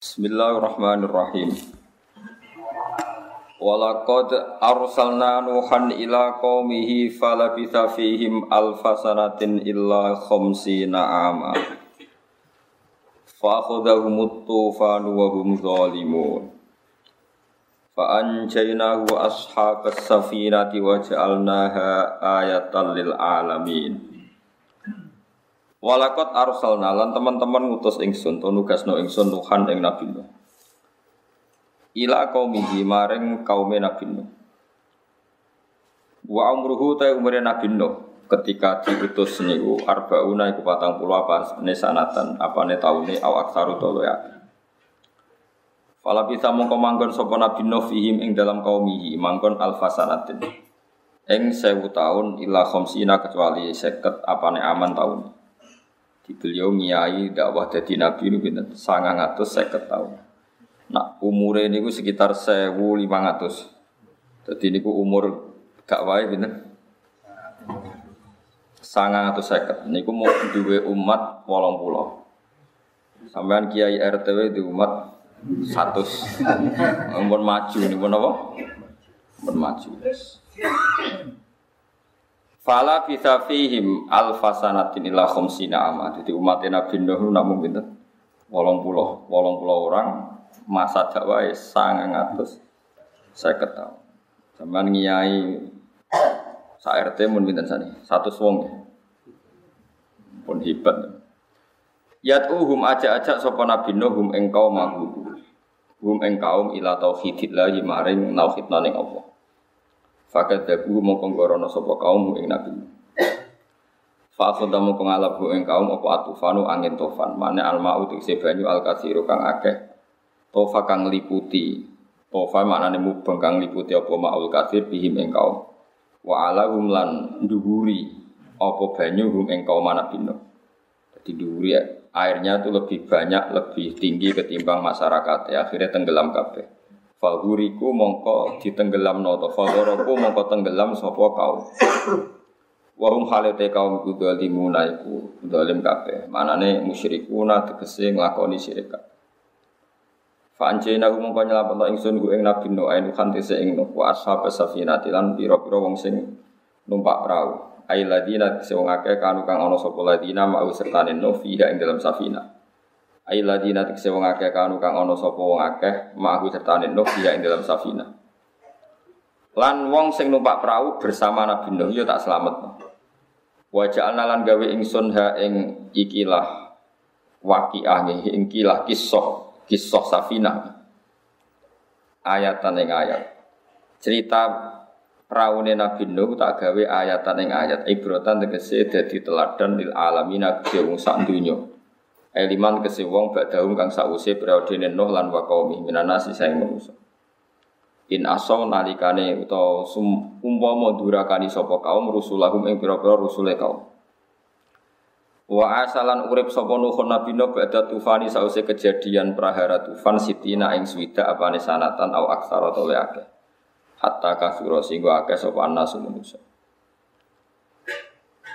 Bismillahirrahmanirrahim. Walaqad arsalna Nuhan ila qaumihi falabitha fihim alfa sanatin illa khamsina ama. Fa'akhadhahumut tufanu wa zalimun. Fa'anjaynahu wa ashabas safinati wa ja'alnaha ayatan lil alamin. Walakot arsalna lan teman-teman ngutus ingsun to nugasno ingsun Nuhan ing Nabi Nuh. Ila qaumihi maring kaume Nabi Nuh. Wa umruhu ta umure Nabi Nuh ketika diutus niku arbauna iku patang puluh apa ne sanatan apa ne taune au aksaru tolo ya. Fala bisa mongko manggon sapa Nabi Nuh fihim ing dalam kaumihi manggon alfasanatin. Ing sewu tahun ila khamsina kecuali seket apane aman tahun beliau ngiyai dakwah jadi nabi ini pinten sangat ngatus seket tahun. Nah umurnya ini sekitar sewu lima ngatus. Jadi ini umur gak wae pinten sangat ngatus seket. Ini mau dua umat wolong pulau. Sampean kiai RTW di umat satu. Umur maju ini pun apa? Umur maju. Fala bisa fihim alfasanatin ila khomsina ama. Jadi umat Nabi Nuh namun pinter. Wolong pulau, wolong pulau orang masa dakwah sangat ngatus saya ketahui. Zaman ngiyai sa RT mun pinten sani satu wong pun hebat. Yat'uhum aja-aja sapa Nabi Nuh hum engkau mahu. Hum engkau ila tauhidillah maring tauhidna ning Allah. Fakat dabu mau penggorono sopo kaum ing nabi. Fakut damu pengalap ing kaum apa atufanu angin tofan. Mana alma utik sebanyu al kasiru kang akeh. Tofa kang liputi. Tofa mana nemu kang liputi apa maul kasir bihim ing kaum. Wa ala lan duhuri apa banyu hum ing kaum mana bino. Jadi duhuri airnya itu lebih banyak, lebih tinggi ketimbang masyarakat. Ya, akhirnya tenggelam kabeh. Faguriku mongko ditenggelam noto Fagoroku mongko tenggelam sopo kau Wahum halete kaum iku dolimuna iku dolim kabeh. Manane musyrikuna tegese nglakoni syirik. Fa'anjena ku mongko nyelametno ingsun ku ing Nabi Nuh ainu khantise ing Nuh. Wa ashab safinati lan pira-pira wong sing numpak perahu. Ai ladina sing akeh kanu kang ana sapa ladina mau sertane Nuh fiha ing dalam safinah Ai ladina tikse wong akeh kanu kang ana sapa wong akeh ma'hu sertane Nuh dia ing dalam safina. Lan wong sing numpak perahu bersama Nabi Nuh ya tak selamat. Wa ja'alna lan gawe ingsun ha ing ikilah waqiah ing kilah kisah kisah safina. Ayatan ing ayat. Cerita peraune Nabi Nuh tak gawe ayatan ing ayat ibrotan tegese dadi teladan lil alamina kedhe wong sak. Eliman kese wong badahum kang sause periode Nuh lan wa qaumi minanasi saing manusa. In asaw nalikane utawa umpama durakani sapa kaum rusulahum ing pira-pira rusule kaum. Wa asalan urip sapa Nuh nabi Nuh badha tufani sause kejadian prahara tufan sitina ing swida apane sanatan au aksara tole. Hatta kasura singgo akeh sapa anasu manusa.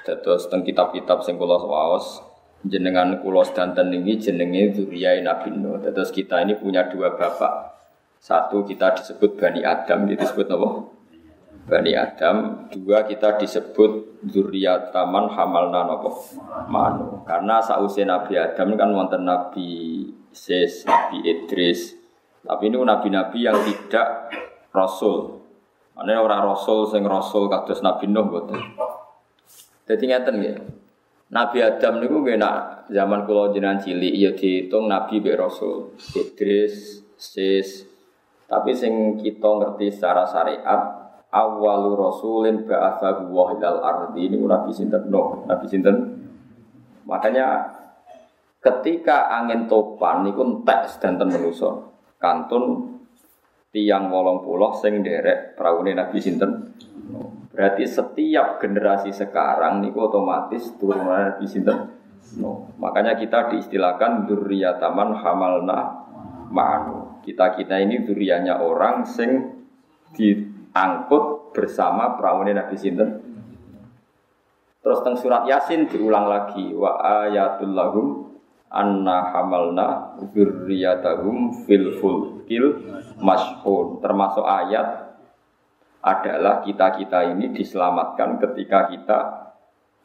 Dados teng kitab-kitab sing kula waos jenengan kulos danten ini jenenge Zuriyah Nabi Nuh. Terus kita ini punya dua bapak. Satu kita disebut Bani Adam, disebut apa? Bani Adam. Dua kita disebut Zuriyah Taman Hamalna apa? Manu. Karena sausia Nabi Adam kan wonten Nabi Sis, Nabi Idris. Tapi ini nabi-nabi yang tidak rasul. Mana orang rasul sing rasul kados Nabi Nuh. Jadi ngeten ya. Nabi Adam niku nggih nak zaman kula jenengan cilik ya dihitung nabi be rasul. Idris, Sis. Tapi sing kita ngerti secara syariat awalu rasulin ba'athahu wa ilal ardi ini nabi sinten Nuh, nabi sinten. Makanya ketika angin topan niku entek sedanten manusa. Kantun tiang wolong puloh sing derek praune nabi sinten Berarti setiap generasi sekarang niku otomatis turunan Nabi sinten. No. Makanya kita diistilahkan taman hamalna ma'anu. Kita-kita ini durianya orang sing diangkut bersama perawan Nabi sinten. Terus teng surat Yasin diulang lagi wa ayatul lahum anna hamalna dzurriyyatahum fil fulkil mashhun termasuk ayat adalah kita-kita ini diselamatkan ketika kita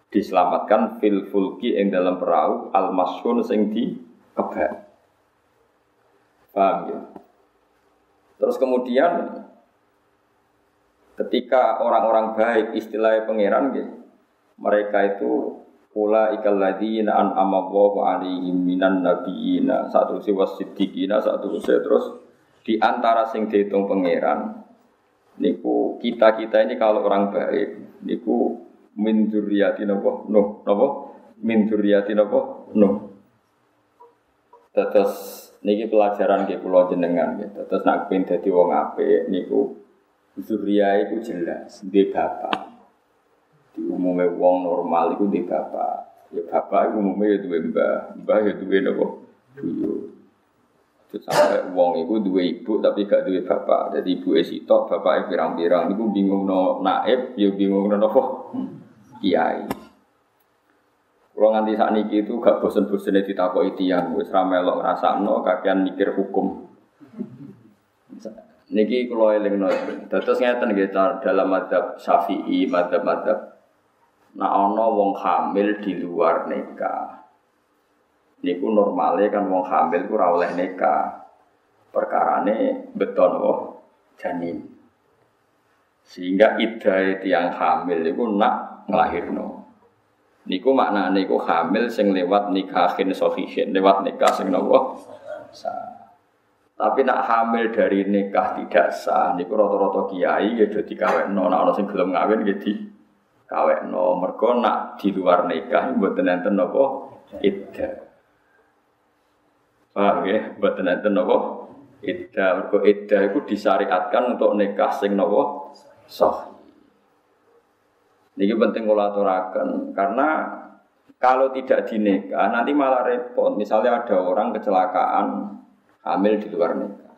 diselamatkan fil fulki yang dalam perahu al mashhun sing di kebak paham ya? Terus kemudian ketika orang-orang baik istilahnya pangeran gitu mereka itu Ula ikal ladina an amawahu alaihim minan nabiyina Satu si wasiddiqina satu si terus Di antara sing dihitung pangeran Niku kita-kita ini kalau orang baik Niku min dzurriyyati napa? Nuh napa? Min dzurriyyati napa? Nuh. Tetes niki pelajaran nggih kula jenengan nggih. Tetes nak ben dadi wong apik niku zuriya iku jelas di bapak. Di umumnya wong normal itu di bapak. Ya bapak itu umumnya ya dua mbah, mbah ya nopo dulu. Terus sampai wong itu dua ibu tapi gak dua bapak. Jadi ibu esitok, bapak itu pirang-pirang. Bingung no naib, ya bingung no nopo kiai. Kalau nganti saat ini itu gak bosen-bosen di tako itian, wis ramelok no kakian mikir hukum. Niki kalau eling no, terus ngeten gitu dalam madhab syafi'i, madhab-madhab Nah ana wong hamil di luar nikah. Niku normale kan wong hamil ku ora oleh nikah. Perkarane beton oh janin. Sehingga iddah yang hamil itu nak nglahirno. Niku maknane niku hamil sing lewat nikahin sahihin, lewat nikah sing nopo sah. Tapi nak hamil dari nikah tidak sah, niku rata-rata kiai ya dadi kawekno, nek ana sing gelem ngawin ya di no mergo nak di luar nikah mboten enten napa iddah. Paham ya? Mboten enten napa iddah. Mergo disyariatkan untuk nikah sing napa sah. Ini penting kula karena kalau tidak dinikah nanti malah repot. Misalnya ada orang kecelakaan hamil di luar nikah.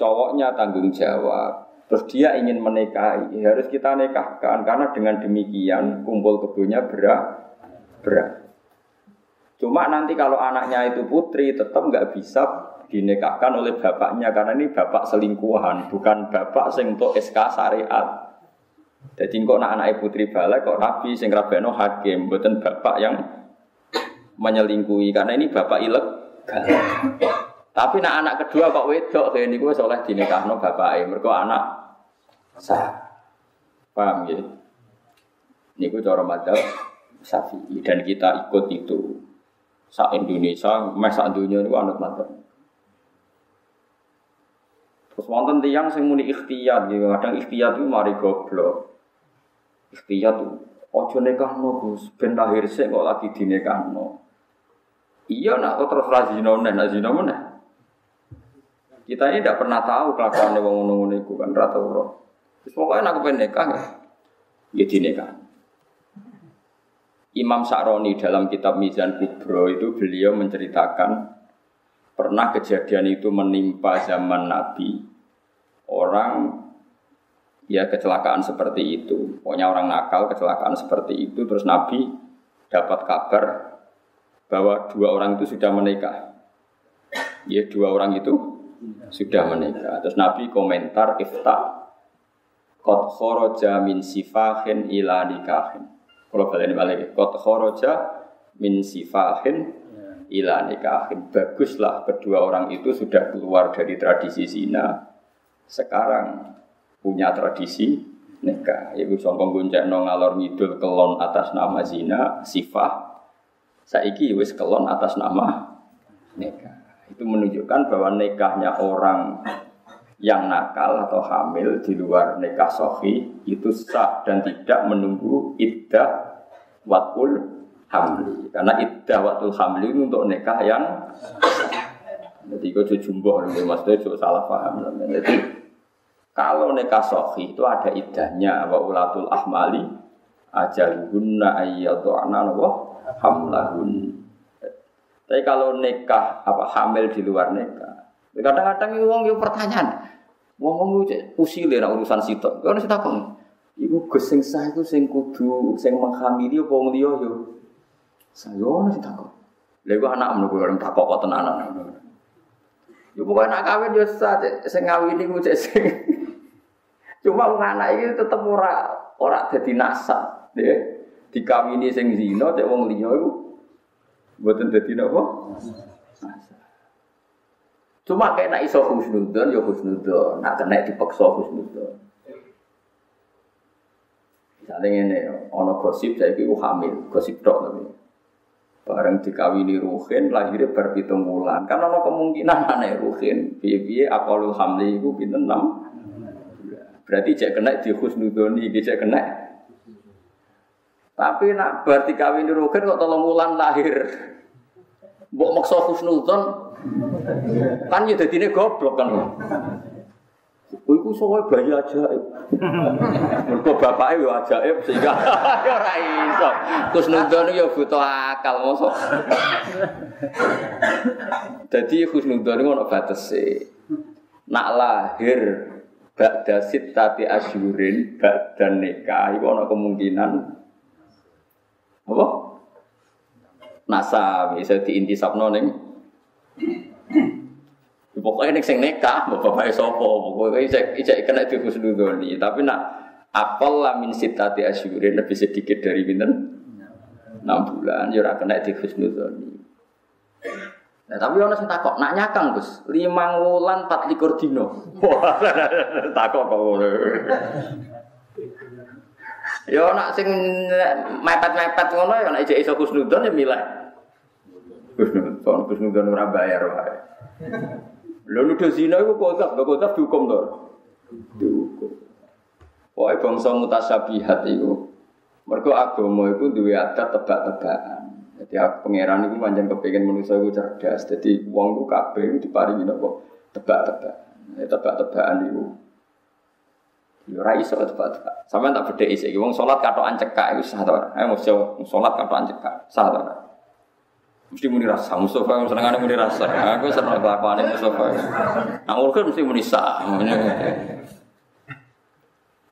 Cowoknya tanggung jawab, Terus dia ingin menikahi, harus kita nikahkan karena dengan demikian kumpul kebunnya berat, berat. Cuma nanti kalau anaknya itu putri tetap nggak bisa dinikahkan oleh bapaknya karena ini bapak selingkuhan, bukan bapak sing untuk SK syariat. Jadi kok anak anak putri balik kok nabi sing rabeno hakim, bukan bapak yang menyelingkuhi karena ini bapak ilegal. Tapi nak anak kedua kok wedok kayak ini gue soleh dinikahno bapak mereka anak sah. Paham ya? Ini gue cara madhab Syafi'i dan kita ikut itu. Sa Indonesia, mes sak dunia itu anut madhab. Terus wonten tiang sing muni ikhtiyat, gitu. kadang ikhtiyat itu mari goblok. Ikhtiyat itu ojo nekahno Gus, ben lahir sik kok lagi dinekahno. Iya nak terus ra zina meneh, nak. Kita ini tidak pernah tahu kelakuan wong ngono-ngono iku kan rata tau Terus pokoknya aku ya, ya nikah. Imam Sa'roni dalam kitab Mizan Kubro itu beliau menceritakan pernah kejadian itu menimpa zaman Nabi. Orang ya kecelakaan seperti itu. Pokoknya orang nakal kecelakaan seperti itu. Terus Nabi dapat kabar bahwa dua orang itu sudah menikah. Ya dua orang itu sudah menikah. Terus Nabi komentar ifta Kot khoroja min sifahin ila nikahin. Kalau kalian balik, kot khoroja min sifahin ila nikahin. Baguslah kedua orang itu sudah keluar dari tradisi zina. Sekarang punya tradisi nikah. Ibu sombong guncek no ngalor ngidul kelon atas nama zina, sifah. Saiki wis kelon atas nama nikah. Itu menunjukkan bahwa nikahnya orang yang nakal atau hamil di luar nikah sohi itu sah dan tidak menunggu iddah watul hamli karena iddah watul hamli itu untuk nikah yang jadi itu jumbo maksudnya itu salah paham. Jadi kalau nikah sohi itu ada iddahnya wa ulatul ahmali ajaluhunna ayyatu'ana wa hamlahun. Tapi kalau nikah apa hamil di luar nikah kadang-kadang wong yo pertanyaan Wong-wong usile nak urusan sitok. Kau nasi takon. Iku gus sing sah iku sing kudu sing menghamili apa wong liya yo. Saya nasi takon. Lha iku anak menunggu orang takok kok tenanan. Ya bukan anak kawin yo sah, sing ngawini ku cek sing. Cuma wong anak iki tetep ora ora dadi nasab, ya. Dikawini sing zina cek wong liya iku mboten dadi napa? Cuma kayak nak iso husnudon, ya husnudon. Nak kena dipaksa husnudon. Misalnya ini, ono gosip saya itu hamil, gosip dok tapi. Bareng dikawini Ruhin, lahirnya berpitung bulan. Karena ono kemungkinan aneh Ruhin. Biye-biye akalul hamli itu pinten enam. Berarti cek kena di husnudoni, cek kena. Tapi nak berarti kawin Ruhin kok tolong bulan lahir. Mbok maksa husnudon, Kan ya dadine goblok kan. Oh, iku sowe bayi ajaib. Mergo bapake yo ajaib sehingga ora iso. Terus nundon yo butuh akal mosok. Dadi husnudon iku ono batese. Nak lahir ba'da sittati asyurin ba'da nikah iku ono kemungkinan apa? Nasa bisa diintisabno ning Pokoknya nek sing nekah, bapak sopo, pokoknya ijek ijek kena dihusnudoni. Tapi nak apel lah min sitati asyurin lebih sedikit dari binten enam bulan, ya ora kena dihusnudoni. Nah, tapi orang sing takok, nak nyakang Gus, lima wulan empat likur dino. takok kok. Ya nak sing mepet-mepet ngono ya nak ijek iso husnudon ya milih. Husnudon, husnudon ora bayar wae. Lho nuduh zina iku kodaf, lho kodaf dihukum to. Dihukum. Pokoke bangsa mutasyabihat iku. Mergo agama iku duwe adat tebak-tebakan. Jadi aku pangeran iku pancen kepengin manusa iku cerdas. Jadi wong ku kabeh iku diparingi napa tebak-tebakan. Ya tebak-tebakan iku. Ya ora iso tebak-tebakan. Sampeyan tak bedheki iki wong salat katokan cekak iku sah to ora? Ayo mesti salat katokan sah ora? Mesti muni rasa, Mustafa yang seneng muni rasa. Aku seneng kelakuan Mustafa. Nah, urut mesti muni sah.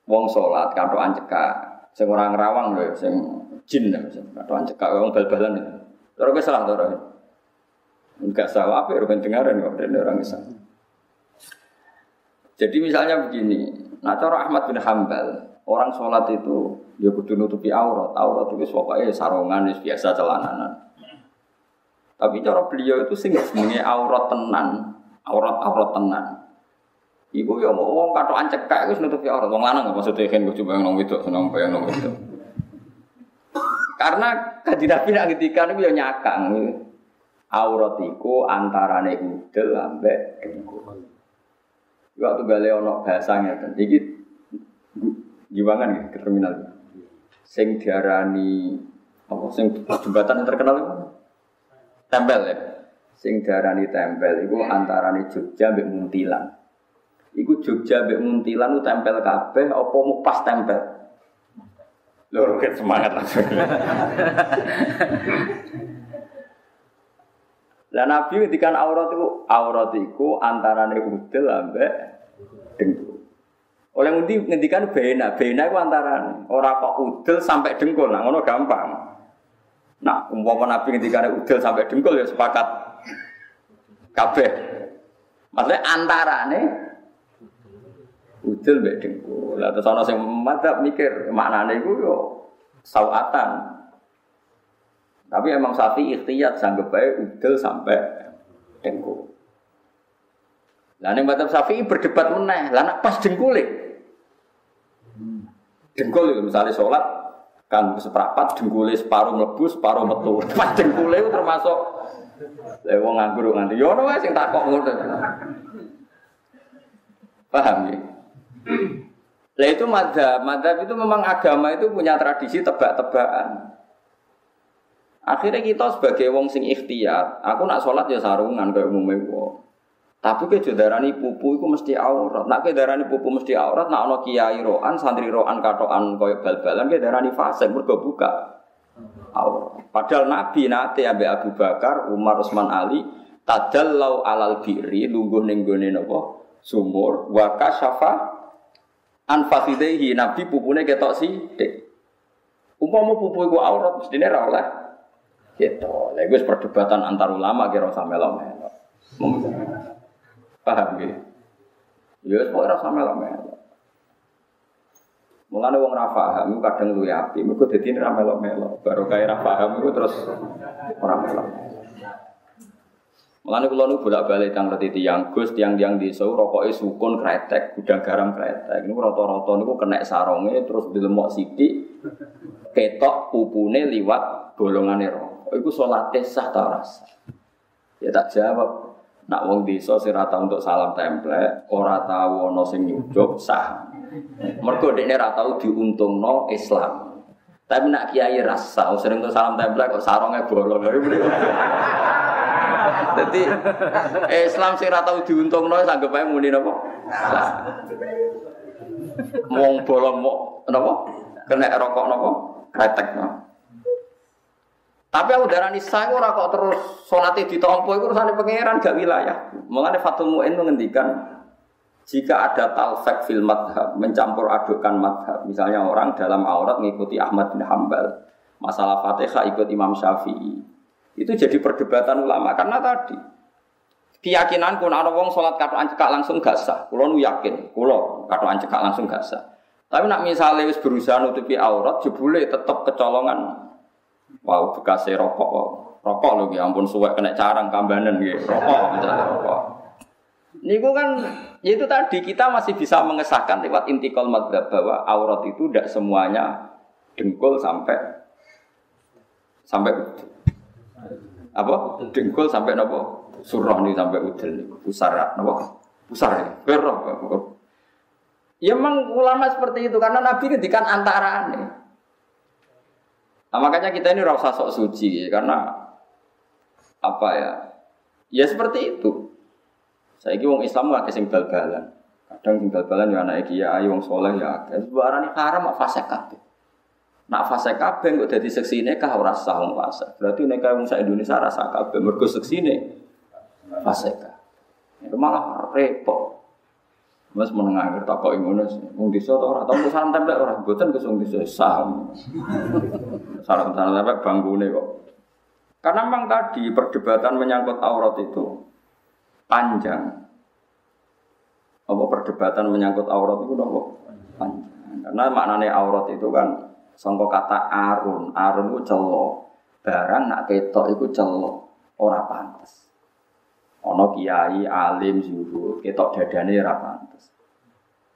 Wong sholat kantokan cekak, sing orang rawang lho, sing jin kantokan cekak, wong bal-balan. Terus gue salah terus. Enggak salah apa orang dengaran kok dari orang bisa. Jadi misalnya begini, nah cara Ahmad bin Hambal, orang sholat itu ya kudu nutupi aurat, aurat itu pokoknya sarongan biasa celananan. Tapi cara beliau itu sing jenenge aurat tenan, aurat-aurat tenan. Iku ya mau wong katokan cekak wis nutupi aurat. Wong lanang maksudnya kan gue coba nong itu, seneng bayang nong itu. Karena kaji Nabi nak ngetikan itu ya nyakang. Aurat iku antarane udel ambek dengkul. Waktu gale ono bahasanya kan. Iki nih ke terminal. Sing diarani apa sing jembatan yang terkenal itu Tempel ya. Sing darani tempel iku antarane Jogja mbek Muntilan. Iku Jogja mbek Muntilan tempel kabeh apa mau pas tempel? Lho roket semangat langsung. Lah Nabi ngendikan aurat itu aurat iku antarane udel ambek dengkul. Oleh ngendi ngendikan bena, bena iku antarane ora kok udel sampai dengkul, nah ngono gampang. Nah, umpama Nabi ketika ada udel sampai dengkul ya sepakat kabeh. Maksudnya antara nih udel mbek dengkul. Lah terus ana sing madzhab mikir maknane iku yo sawatan. Tapi emang sapi ikhtiyat sanggup baik udel sampai dengkul. Lah ning madzhab Syafi'i berdebat meneh. Lah pas dengkul Dengkul itu misalnya sholat kan seprapat dengkule separuh mlebu separuh metu. Pas dengkule termasuk lha wong nganggur nganti yo ono wae sing takok ngono. Paham ya? Lah itu madhab, madhab itu memang agama itu punya tradisi tebak-tebakan. Akhirnya kita sebagai wong sing ikhtiar, aku nak sholat ya sarungan kayak umumnya wong. Tapi ke darani pupu itu mesti aurat. Nak ke darani pupu mesti aurat, nak ono kiai roan, santri roan katoan koyo bal-balan ke darani fase mergo buka aurat. Padahal Nabi nate ambe Abu Bakar, Umar, Utsman Ali tadallau alal biri lungguh ning gone sumur wa kasyafa an fakhidehi Nabi pupune ketok sithik. Umpama pupu iku aurat mestine ra oleh. Lah itu perdebatan antar ulama kira usah melo-melo. Paham? Ya wis ora usah melo-melo. Mulane wong ra paham kadang luwe api, mergo dadi ra melo-melo. Baru kaya ra paham iku terus ora melo. Mulane kula nu bolak-balik tang reti tiyang Gus tiang-tiang desa rokoke sukun kretek, gudang garam kretek. Niku rata-rata niku kena sarunge terus dilemok sithik ketok pupune liwat bolongane rokok. iku salate sah ta Ya tak jawab. Nak wong desa sing ora untuk salam templek, ora tau ana sing nyucup sah. Mergo dekne ora tau diuntungno Islam. Tapi nak kiai rasa sering tuh salam templek kok sarongnya bolong. Jadi Islam sing ora tau diuntungno sanggep ae muni napa? Wong bolong mau napa? Kena rokok napa? Kretek napa? Tapi aku darah nisa itu kok terus di ditompo itu urusan pangeran gak wilayah. Mengenai Fatul Mu'in menghentikan jika ada talfek fil madhab, mencampur adukkan madhab. Misalnya orang dalam aurat mengikuti Ahmad bin Hambal. Masalah Fatihah ikut Imam Syafi'i. Itu jadi perdebatan ulama. Karena tadi, keyakinan kun ada wong sholat katoan cekak langsung gak sah. Kulo nu yakin, kulo katoan cekak langsung gak sah. Tapi nak misalnya berusaha nutupi aurat, jebule tetap kecolongan Wow, bekasnya rokok. Rokok loh, ya ampun suwek kena carang kambanan gitu. Rokok misalnya rokok. Niku kan ya itu tadi kita masih bisa mengesahkan lewat intikal madhab bahwa aurat itu tidak semuanya dengkul sampai sampai apa? Dengkul sampai nopo? Surah nih sampai udel nih pusara nopo? Pusar ya. Ya memang ulama seperti itu karena nabi ngedikan antara nih Nah, makanya kita ini rasa sok suci karena apa ya? Ya seperti itu. Saya kira wong Islam nggak kesing bal-balan. Kadang sing bal-balan ya anak ya ayo wong soleh ya. Sebarang haram mak fase kabeh. Nak fase kabeh kok dadi seksine kah ora sah wong fase. Berarti nek wong sak Indonesia rasa kabeh mergo seksine fase Itu malah repot. Mas menengah akhir tak kok ngono. Wong desa ta ora tau salam tempel ora mboten kesung desa saham. Salam salam tempel banggune kok. Karena memang tadi perdebatan menyangkut aurat itu panjang. Apa perdebatan menyangkut aurat itu nopo panjang. Karena maknanya aurat itu kan sangka kata arun. Arun itu celo. Barang nak ketok itu celo. Ora pantas. Ono kiai alim zuhud, ketok dadane ora pantes.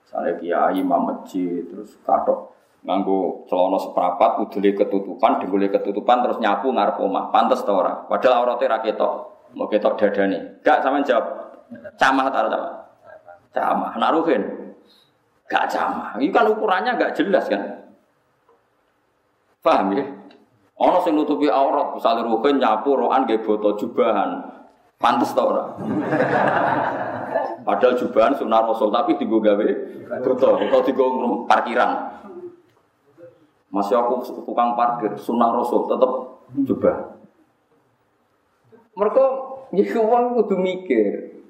Sale kiai imam masjid terus katok nganggo celana seprapat udule ketutupan, dengkule ketutupan terus nyapu ngarep omah. Pantes ta ora? Padahal aurate ra ketok. Mau ketok dadane. Gak sama jawab. Camah ta camah? Nak ruhin. Gak camah. Ini kan ukurannya gak jelas kan. Paham ya? Ono sing nutupi aurat, misalnya ruhin nyapu rohan nggih boto jubahan. Pantes tau ora? Padahal jubahan sunnah Rasul tapi digo gawe betul atau digo parkiran. Masih aku tukang parkir sunnah Rasul tetap jubah. Mereka ya uang kudu mikir.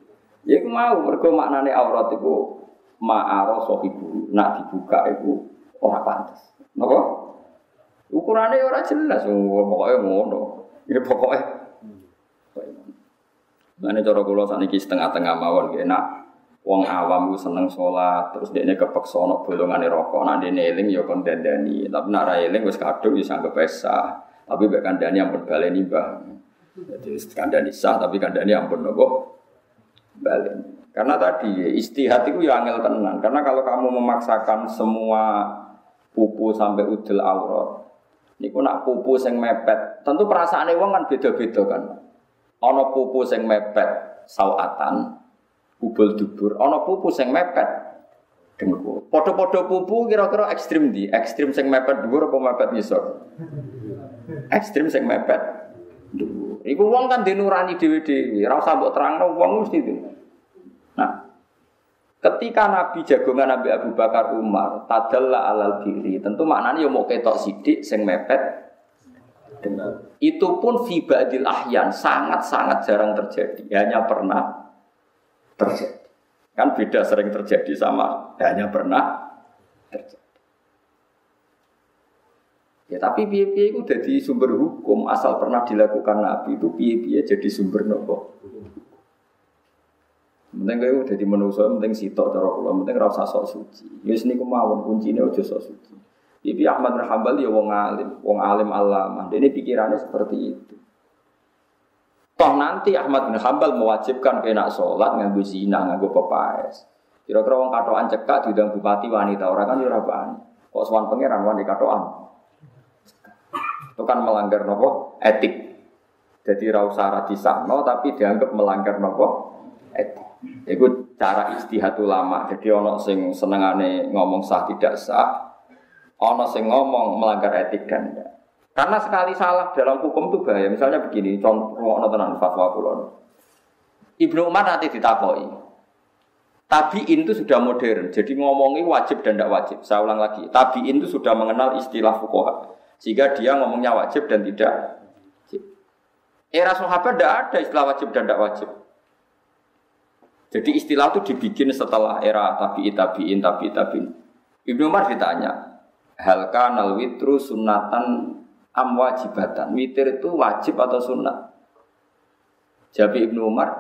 Ya mau mereka maknane aurat itu ma'aro sohibu nak dibuka itu orang pantas. Napa? Ukurannya orang jelas, pokoknya ngono. Ya pokoknya Mana cara kula saniki setengah-tengah mawon nggih. Nak wong awam ku seneng sholat terus dia ini kepeksa ono bolongane rokok nak dia eling ya kon dandani. Tapi nak ra eling wis kadung ya sanggep sah. Tapi mek kandhani ampun baleni mbah jadi kandhani sah tapi kandhani ampun nopo baleni karena tadi istihad itu ya angel tenan. Karena kalau kamu memaksakan semua pupu sampai udel aurat niku nak pupu sing mepet tentu perasaane wong kan beda-beda kan ana pupu sing mepet sawatan kubul dubur. Ana pupu sing mepet dengkul. Padha-padha pupu kira-kira ekstrim di ekstrim sing mepet dhuwur apa mepet ngisor? Ekstrim sing mepet dhuwur. Iku wong kan dinurani dhewe-dhewe. Ora usah mbok terangno wong mesti itu nah Ketika Nabi jagongan Nabi Abu Bakar Umar tadalla alal diri, tentu maknanya ya mau ketok sidik sing mepet itu pun fibadil ahyan sangat-sangat jarang terjadi. Hanya pernah terjadi. Kan beda sering terjadi sama hanya pernah terjadi. Ya tapi piye-piye itu jadi sumber hukum asal pernah dilakukan Nabi itu piye-piye jadi sumber nopo. Penting kau jadi manusia, penting sitok cara kula, penting rasa sok suci. Ya sini kemauan kuncinya ojo sok suci. Ibi Ahmad bin ya wong alim, wong alim alama. Ini pikirannya seperti itu. Toh nanti Ahmad bin Hambal mewajibkan kena sholat nganggu zina, nganggu pepaes. Kira-kira wong katoan cekak diundang bupati wanita orang kan ya ora Kok sowan pangeran wanita katoan. Itu kan melanggar nopo etik. Jadi rausa disahno tapi dianggap melanggar nopo etik. Itu cara istihad ulama. Jadi ono sing senengane ngomong sah tidak sah, ono sing ngomong melanggar etik dan. Karena sekali salah dalam hukum itu bahaya. Misalnya begini, contoh ono tenan fatwa kulon. Ibnu Umar nanti ditakoi. Tabiin itu sudah modern, jadi ngomongi wajib dan tidak wajib. Saya ulang lagi, tabiin itu sudah mengenal istilah fukoha, sehingga dia ngomongnya wajib dan tidak. Era sahabat tidak ada istilah wajib dan tidak wajib. Jadi istilah itu dibikin setelah era tabi'i tabi'in tabi'i tabi'in. Ibnu Umar ditanya, hal kanal witru sunatan am wajibatan. Witir itu wajib atau sunat? Jawab Ibnu Umar,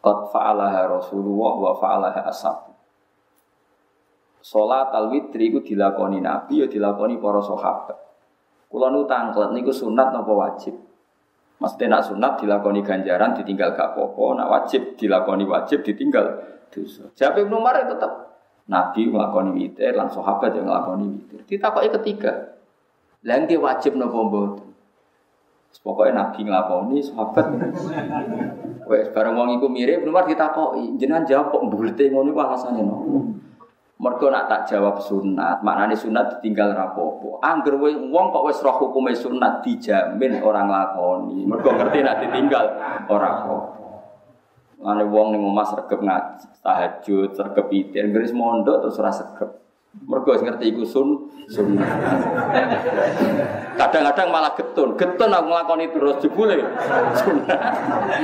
qad fa'alaha Rasulullah wa fa'alaha ashab. Salat al-witri itu dilakoni Nabi ya dilakoni para sahabat. Kula nu tanglet niku sunat napa wajib? Maksudnya nak sunat dilakoni ganjaran ditinggal gak popo, nak wajib dilakoni wajib ditinggal dosa. Jawab Ibnu Umar tetap Nabi ngelakoni witir, lan sahabat yang ngelakoni witir. Ditakoki ketiga. Lah wajib nopo mboten? Pokoknya Nabi ngelakoni sahabat. Wes bareng wong iku mirip, Umar ditakoki, jenengan jawab kok mbulete ngono iku alasane nopo? Mergo nak tak jawab sunat, maknane sunat ditinggal rapopo. Angger wong kok wis roh hukume sunat dijamin orang lakoni. Mergo ngerti nak ditinggal ora apa. Mane wong ning omah sregep ngaji, tahajud, sregep itir, ngris mondok terus ora sregep. Mergo ngerti iku sun sunnah. Kadang-kadang malah getun, getun aku nglakoni terus jebule sunnah.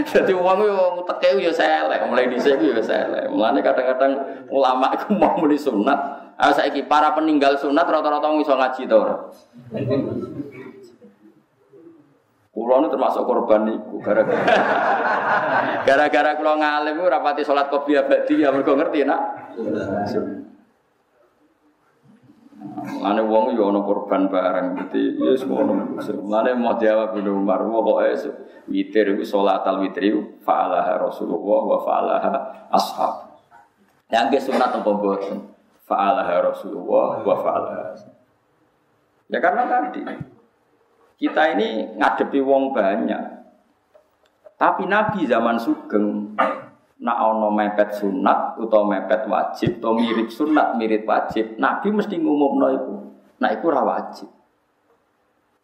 Dadi wong yo teke yo selek, mulai dhisik yo selek. Mulane kadang-kadang ulama iku mau muni sunat. Ah saiki para peninggal sunat rata-rata iso ngaji to ora? Kulo nu termasuk korban niku gara-gara gara-gara kulo ngalim rapati salat kopi abadi ya mergo ngerti nak. Lane wong yo ana korban bareng dadi ya semono. Lane mau jawab Ibnu Umar pokoke witir iku salat al witri fa'alaha Rasulullah wa fa'alaha ashab. Yang ke sunat apa boten? Fa'alaha Rasulullah wa fa'alaha. Ya karena tadi kita ini ngadepi wong banyak. Tapi Nabi zaman Sugeng nak ono mepet sunat atau mepet wajib atau mirip sunat mirip wajib nabi mesti ngumumno iku nak iku ora wajib.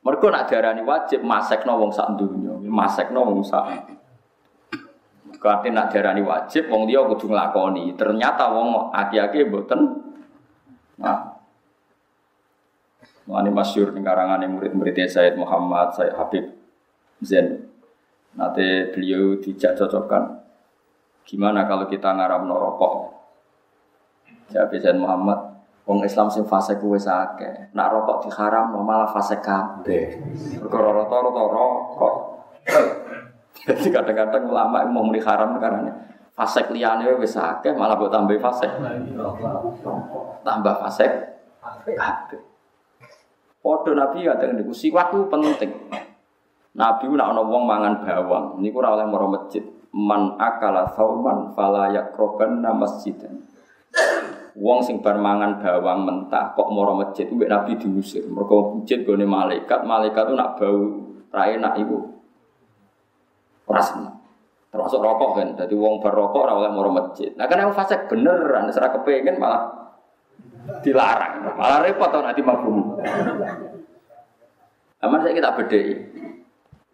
Mergo nak diarani wajib masekno wong sak donya masekno wong sak. Kate nak diarani wajib wong dia kudu nglakoni. Ternyata wong aki-aki mboten nah Ini masyur ning karangane murid-muridnya Said Muhammad, Said Habib Zain. Nanti beliau dijak cocokkan Gimana kalau kita ngaram rokok? Jadi Zain Muhammad, Wong Islam sing fase kuwe sake. Nak rokok diharam malah fase kabeh. Perkara rata-rata rokok. Jadi kadang-kadang ulama mau muni haram karena fase liyane wis akeh malah buat tambah fase. Tambah fase kabeh. Padha Nabi kadang niku siwak penting. Nabi nak ana wong mangan bawang, niku ora oleh maro masjid man akala sauman fala yakrobanna masjidan. Wong sing bar mangan bawang mentah kok moro masjid mbek Nabi diusir. Mergo masjid gone malaikat, malaikat itu nak bau ra enak iku. Ora Termasuk rokok kan. Jadi wong bar rokok ora oleh moro masjid. Nah kan yang fasik beneran, ora kepengin malah dilarang. Malah repot to nanti mabum. Aman saya kita bedai.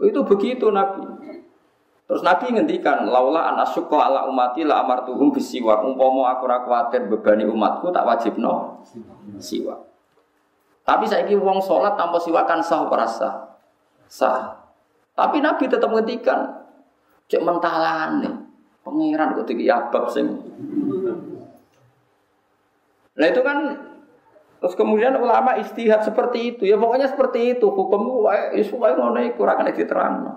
Itu begitu Nabi. Terus Nabi ngendikan, laula an asyqa ala umati la amartuhum bisiwak. Umpama aku ora kuwatir bebani umatku tak wajib no siwak. Tapi saya ini wong sholat tanpa siwakan sah rasa? Sah. Tapi Nabi tetap ngendikan, cek mentalane. Pangeran kok iki abab sing. Nah itu kan Terus kemudian ulama istihad seperti itu. Ya pokoknya seperti itu. Hukum isu wae ngono iku ora kena diterangno.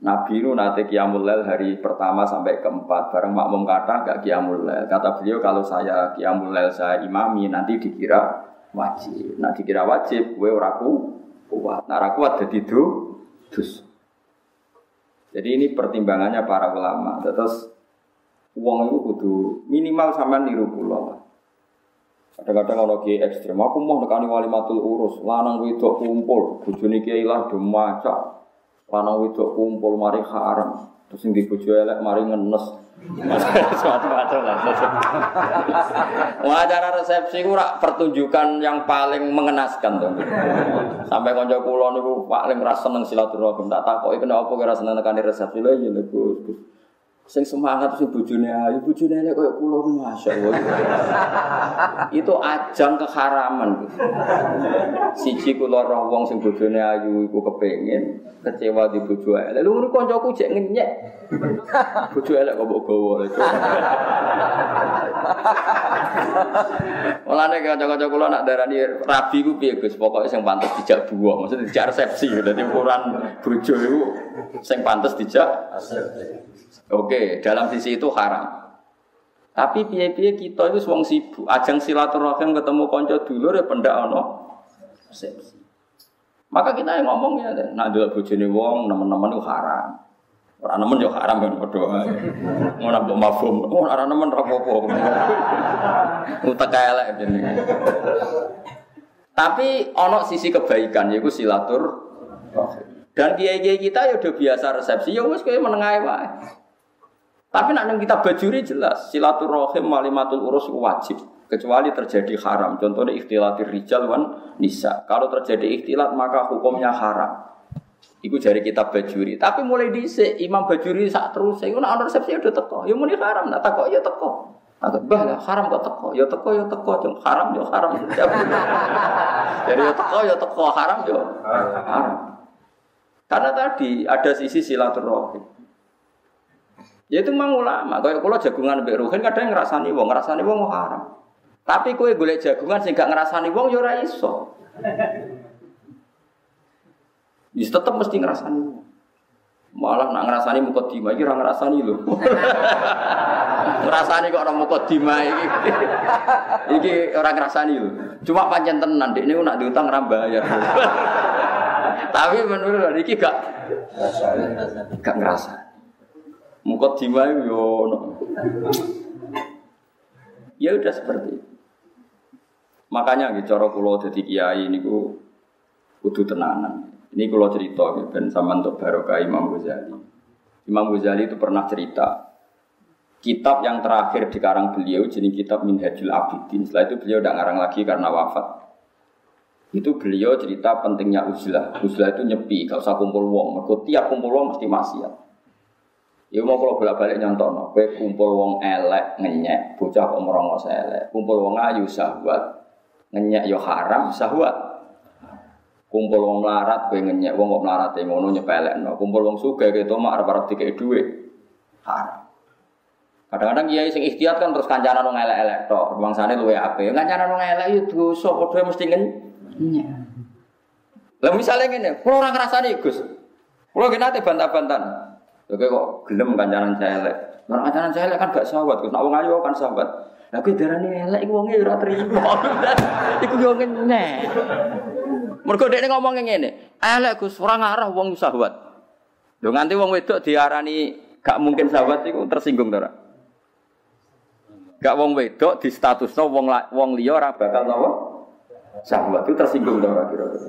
Nabi itu nanti kiamul hari pertama sampai keempat bareng makmum kata gak kiamul Kata beliau kalau saya kiamul saya imami nanti dikira wajib. Nah dikira wajib, gue oraku kuat. Nah kuat jadi dus. Jadi ini pertimbangannya para ulama. Terus uang itu kudu minimal sama niru pulau. Kadang-kadang ono kiai ekstrem, aku mau nekani wali matul urus, lanang wedok kumpul, bojone kiai lah maca lanang wedok kumpul mari haram terus sing dibojo elek mari ngenes. Lah. Acara resepsi ku rak pertunjukan yang paling mengenaskan tuh sampai konco kula niku paling rasa seneng silaturahim tak takoki kenapa kira seneng nekani resepsi. Lho ya Gus Sing semangat sing bojone ayu, bojone elek koyo kula masyaallah. Itu ajang keharaman. Siji kula roh wong sing bojone ayu iku kepengin kecewa di bojo elek. Lha ngono kancaku jek ngenyek. Bojo elek kok mbok gawa. Mulane kanca-kanca kula nak darani rabi ku piye Gus? Pokoke sing pantes dijak buah, maksudnya dijak resepsi. Dadi ukuran bojo iku sing pantes dijak resepsi. Oke, dalam sisi itu haram. Tapi piye-piye kita itu wong sibuk, ajang silaturahim ketemu konco dulu ya pendak ono resepsi. Maka kita yang ngomong ya, nak dulu bojone wong, teman-teman itu haram. Orang nemen yo haram kan berdoa. Mau nambah mafhum, oh orang nemen rapopo. Utak elek jenenge. Tapi ono sisi kebaikan yaitu silatur dan kiai-kiai kita ya udah biasa resepsi ya wes kayak menengah wae. Tapi nak kita bajuri jelas silaturahim malimatul urus wajib kecuali terjadi haram. Contohnya ikhtilatir rijal wan nisa. Kalau terjadi ikhtilat maka hukumnya haram. Iku jari kita bajuri. Tapi mulai dice imam bajuri saat terus. Saya nak resepsi udah teko. Ya muni haram. Nak teko ya teko. Agak bah lah haram kok teko. Ya teko ya teko. Jom haram ya haram. Jadi ya teko ya teko haram ya haram. Karena tadi ada sisi silaturahim. Ya itu mang ulama. Kayak kalau jagungan mbek ruhin kadang ngrasani wong, ngrasani wong haram. Tapi kowe golek jagungan sing gak ngrasani wong ya ora iso. Ya tetep mesti ngrasani wong. Malah nak ngrasani mukadimah iki ora ngrasani lho. ngrasani kok ora mukadimah iki. iki ora ngrasani lho. Cuma pancen tenan niku nak diutang ora bayar. Tapi menurut iki gak gak ngrasani. Mukot dimai yo Ya udah seperti itu. Makanya gitu cara kula dadi kiai niku kudu tenanan. Ini kalau cerita gitu, dan sama untuk barokah Imam Ghazali. Imam Ghazali itu pernah cerita kitab yang terakhir di karang beliau jadi kitab Minhajul Abidin. Setelah itu beliau tidak ngarang lagi karena wafat. Itu beliau cerita pentingnya uzlah. Uzlah itu nyepi, gak usah kumpul wong. Mereka tiap kumpul wong mesti maksiat. Ya mau kalau bolak-balik nyontono, kowe kumpul wong elek ngenyek, bocah kok merongos elek. Kumpul wong ayu sahwat, ngenyek yo ya haram sahwat. Kumpul wong melarat kowe ngenyek, wong kok melarat ngono nyepelekno. Kumpul wong sugih gitu mak arep-arep dikek dhuwit haram. Kadang-kadang kiai sing ikhtiat kan terus kancanan wong elek-elek tok, bangsane luwe apik. Kancanan wong elek yo dosa padha mesti ngenyek. Lah misalnya ngene, kula ora ngrasani Gus. Kula ki nate bantah-bantahan. Oke kok gelem kancanan elek. Orang kancanan elek kan gak sahabat, Gus. Nak wong ayu kan sahabat. Lah kuwi darane elek iku wonge ora trimo. Iku yo ngene. Mergo dekne ngomong ngene, elek Gus, ora ngarah wong sahabat. Lho nganti wong wedok diarani gak mungkin sahabat iku tersinggung to? Gak wong wedok di statusno wong wong liya ora bakal napa? Sahabat itu tersinggung to ora kira-kira.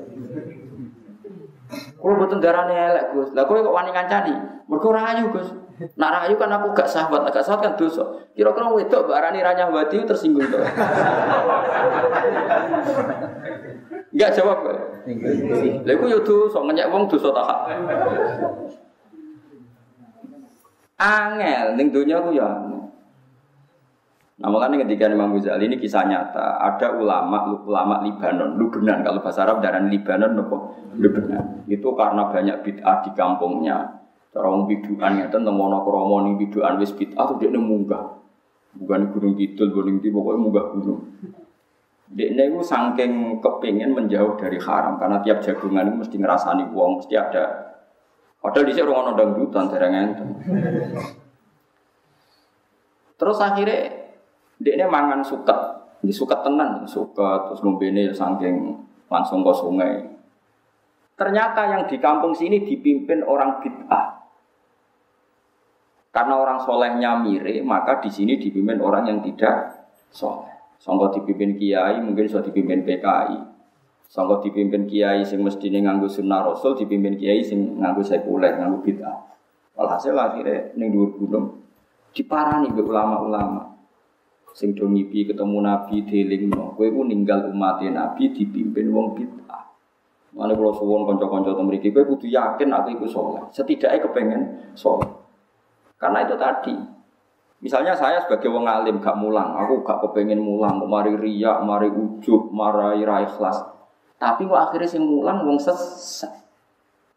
Kalau betul darahnya elek Gus, lah kowe kok wani ngancani? Mergo rayu Gus. Nak rayu kan aku gak sahabat, gak sahabat kan dosa. Kira-kira wedok barani ranyah wadi tersinggung tuh. Enggak jawab kowe. Lha iku yo dosa, ngenyek wong dosa tak. Angel ning donya ku ya Nah makanya ketika Imam Ghazali ini kisah nyata, ada ulama ulama Libanon, Lubnan kalau bahasa Arab darah Libanon nopo Lubnan. Itu karena banyak bid'ah di kampungnya. Cara wong biduan ya tentang mono kromo ning biduan wis bid'ah tuh dia munggah. Bukan gunung kidul, gunung di pokoknya munggah gunung. Dekne itu saking kepingin menjauh dari haram karena tiap jagungan itu mesti ngerasani uang, mesti ada. Padahal di sini orang orang dangdutan, enten. Terus akhirnya dekne mangan suket, di suket tenan, suket terus ngombene saking langsung ke sungai. Ternyata yang di kampung sini dipimpin orang bid'ah. Karena orang solehnya mire, maka di sini dipimpin orang yang tidak soleh. Sangka dipimpin kiai mungkin sudah dipimpin PKI. Sangka dipimpin kiai sing mesti nganggo sunnah rasul, dipimpin kiai sing nganggo sekuler, nganggo bid'ah. Walhasil akhirnya ning dhuwur gunung diparani be ulama-ulama. Sing do ngipi ketemu Nabi delingno, kowe ku ninggal umat Nabi dipimpin wong bid'ah. Mana kalau suwon konco-konco temriki, kowe kudu yakin aku iku soleh. Setidaknya kepengen soleh. Karena itu tadi, Misalnya saya sebagai wong alim gak mulang, aku gak kepengen mulang, mari riak, mari ujub, mari rai ikhlas. Tapi kok akhirnya sing mulang wong sesat.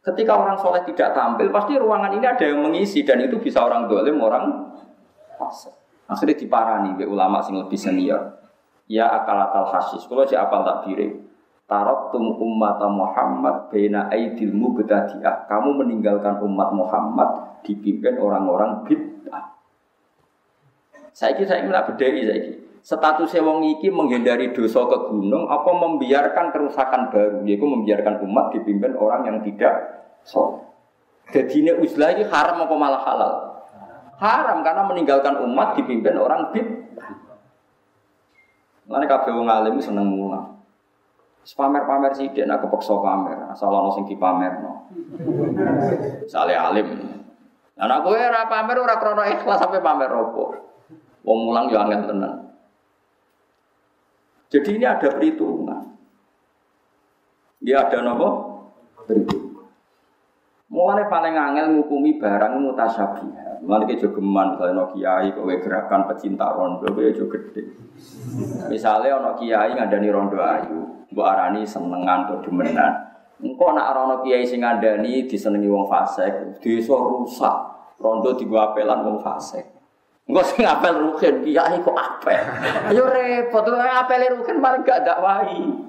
Ketika orang soleh tidak tampil, pasti ruangan ini ada yang mengisi dan itu bisa orang dolim, orang fase. Akhirnya diparani be ulama sing lebih senior. Ya akal akal hasis. Kalau si apal tak bire. Tarot tum umat Muhammad bena aidil mubtadi'ah. Kamu meninggalkan umat Muhammad dipimpin orang-orang bid'ah. Saiki saya ingin bedai saiki. Status wong iki menghindari dosa ke gunung apa membiarkan kerusakan baru yaitu membiarkan umat dipimpin orang yang tidak soleh. Jadi ini uzlah ini haram apa malah halal? Haram karena meninggalkan umat dipimpin orang bid. Lalu kabeh wong alim seneng mulang. Pamer-pamer dia nak kepeksa pamer, asal ono sing dipamerno. Sale alim. Nah, aku ora pamer ora krono ikhlas sampai pamer opo. Wong mulang yo angel tenan. Jadi ini ada perhitungan. Ya ada nopo? Perhitungan. Mulane paling angel ngukumi barang mutasyabih. Mulane ke jogeman misalnya ono kiai kowe gerakan pecinta rondo kowe yo gede. Misalnya ono kiai ngandani rondo ayu, mbok arani senengan atau demenan. Engko nak ana kiai sing ngandani disenengi wong fasik, desa rusak. Rondo digo apelan wong fasik. Enggak sing apel rukin, kiai kok apel. Yo repot, apel rukin paling gak dakwahi.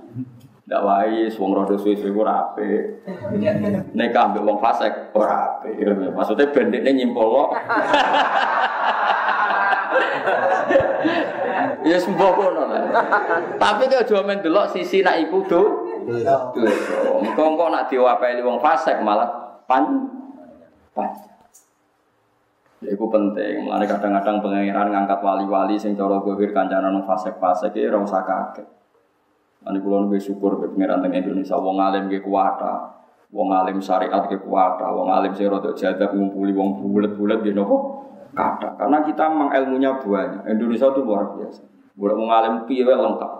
Dakwahi wong rodo suwe-suwe ora apik. Nek ambek wong fasik ora apik. Maksudnya bendekne nyimpol Ya kono lah. Tapi kok aja men delok sisi nak iku do. Dosa. Engko nak diwapeli wong fasik malah pan pan. Ya itu penting. Mulane kadang-kadang pengiran ngangkat wali-wali sing cara gohir kancanan nang fasek-fasek iki ora usah kaget. Ane kula nunggu syukur ke pengiran teng Indonesia wong alim ge kuwata. Wong alim syariat ge kuwata, wong alim sing rada jadab ngumpuli wong bulet-bulet ge nopo? Kata. Karena kita memang ilmunya banyak. Indonesia itu luar biasa. Boleh wong alim piye lengkap.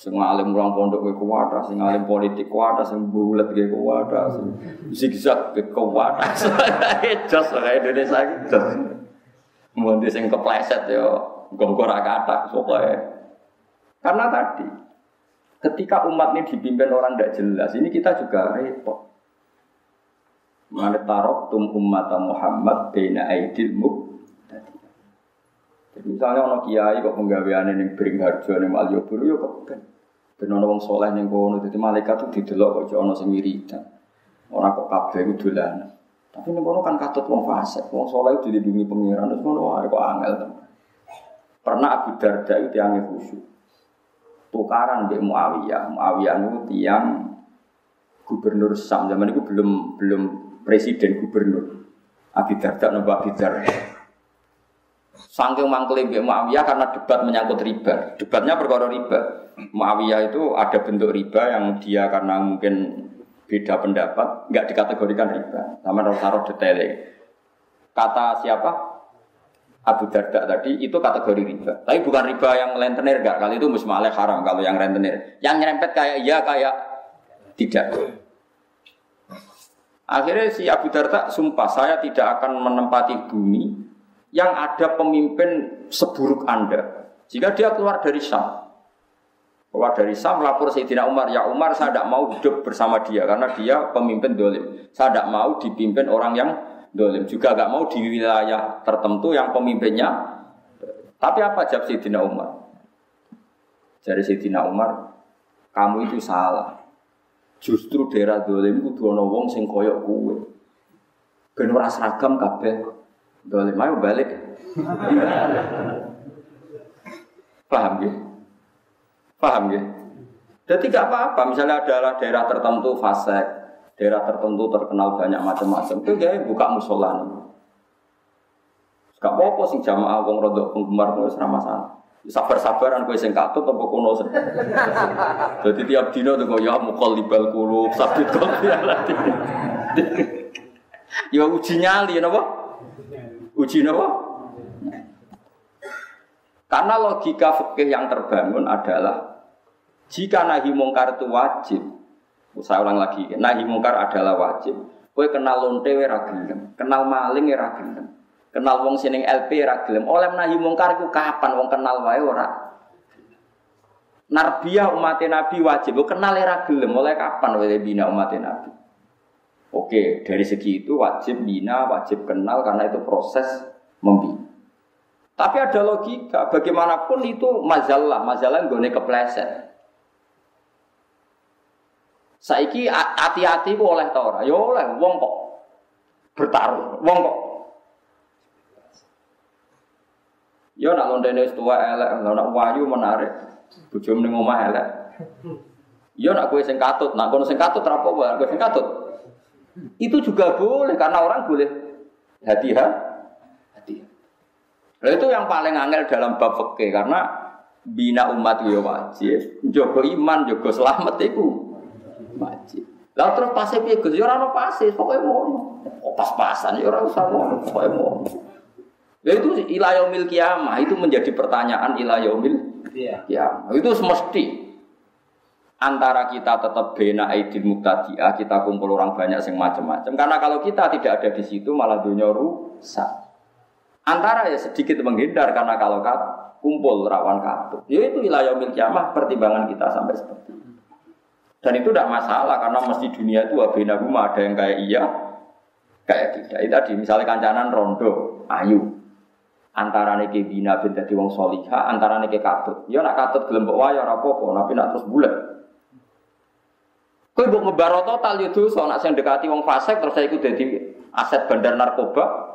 Sing alim mulang pondok ke kuwata, sing alim politik kuwata, sing bulet ke kuwata, sing zigzag ke kuwata. Jos kayak Indonesia jos. Mun sing kepleset yo gonggo ra kata pokoke. Karena tadi ketika umat ini dipimpin orang tidak jelas, ini kita juga repot. Mana tarok tum umat Muhammad bina aidil Jadi misalnya orang kiai kok penggaweane ning Bringharjo ning Malioboro yo kepen. Ben ana wong saleh ning kono dadi malaikat tuh didelok kok ana sing wiridan. Ora kok kabeh ku dolan. Tapi ning kono kan katut wong fasik, wong saleh dilindungi pengiran terus wae kok angel. Pernah Abu Darda itu yang khusyuk. Tukaran di Muawiyah. Muawiyah itu tiang gubernur Sam. Zaman itu belum belum presiden gubernur. Abu Darda nambah Abu Darda. Sangking mangkle Mbak Muawiyah karena debat menyangkut riba. Debatnya perkara riba. Muawiyah itu ada bentuk riba yang dia karena mungkin beda pendapat, nggak dikategorikan riba. Sama taruh detailnya. Kata siapa? Abu Darda tadi itu kategori riba. Tapi bukan riba yang rentenir enggak. Kali itu musmaleh haram kalau yang rentenir. Yang nyerempet kayak iya kayak tidak. Akhirnya si Abu Darda sumpah saya tidak akan menempati bumi yang ada pemimpin seburuk Anda. Jika dia keluar dari Syam, keluar dari Syam lapor Sayyidina Umar, ya Umar saya tidak mau hidup bersama dia karena dia pemimpin dolim. Saya tidak mau dipimpin orang yang dolim. Juga gak mau di wilayah tertentu yang pemimpinnya. Tapi apa jawab Sayyidina Umar? Dari Sayyidina Umar, kamu itu salah. Justru daerah dolim itu dua wong sing koyok kue. Ben ora seragam kabeh. Dolim ayo balik. Paham ya? Paham ya? Jadi tidak apa-apa. Misalnya adalah daerah tertentu fasek, daerah tertentu terkenal banyak macam-macam. Itu dia buka musola nih. Gak apa-apa sing jamaah wong rodok penggemar wis ora masalah. Sabar-sabaran kowe sing katut apa kono. Jadi tiap dino tuh ya mukol libal kulub sabit kopi lagi. Ya uji nyali napa? Uji napa? Karena logika fikih yang terbangun adalah jika nahi mungkar itu wajib, saya ulang lagi, nahi mungkar adalah wajib. Kowe kenal lonte ora gelem, kenal maling ora gelem. Kenal wong sining LP ora gelem. Oleh nahi mungkar iku kapan wong kenal wae ora? Narbiyah umat Nabi wajib, kenal ora gelem oleh kapan wae bina umat Nabi. Oke, dari segi itu wajib bina, wajib kenal karena itu proses membina. Tapi ada logika, bagaimanapun itu majalah, majalah gue kepleset. Saiki hati-hati oleh tora, ya oleh, wong kok bertaruh, wong kok Ya nak lontene wis tuwa elek, nak wayu menarik. Bojomu ning omah elek. Ya nak kowe sing katut, nak kono sing katut ra apa kowe sing katut. Itu juga boleh karena orang boleh hati-hati. Hati. Nah, itu yang paling angel dalam bab fikih karena bina umat ya wajib, jaga iman, jaga selamat itu wajib. Lah terus pasif piye Gus? Ya ora ono pasif, pokoke ngono. Oh, pas-pasan ya ora usah ngono, pokoke ngono. Ya itu ilayomil kiamah itu menjadi pertanyaan ilayomil iya. kiamah. Itu semesti antara kita tetap bena aidil muktadiah, kita kumpul orang banyak yang macam-macam. Karena kalau kita tidak ada di situ malah dunia rusak. Antara ya sedikit menghindar karena kalau kat, kumpul rawan katut. Ya itu ilayomil kiamah pertimbangan kita sampai seperti itu. Dan itu tidak masalah karena mesti dunia itu wabena rumah ada yang kayak iya, kayak tidak. Itu tadi misalnya kancanan rondo, ayu, antara niki bina bin dadi wong soliha, antara niki katut. Ya nak katut gelem mbok wae ora apa-apa, tapi nak terus bulat. Kowe mbok ngebaro total yo dosa nak sing dekati wong fasik terus saya iku dadi aset bandar narkoba.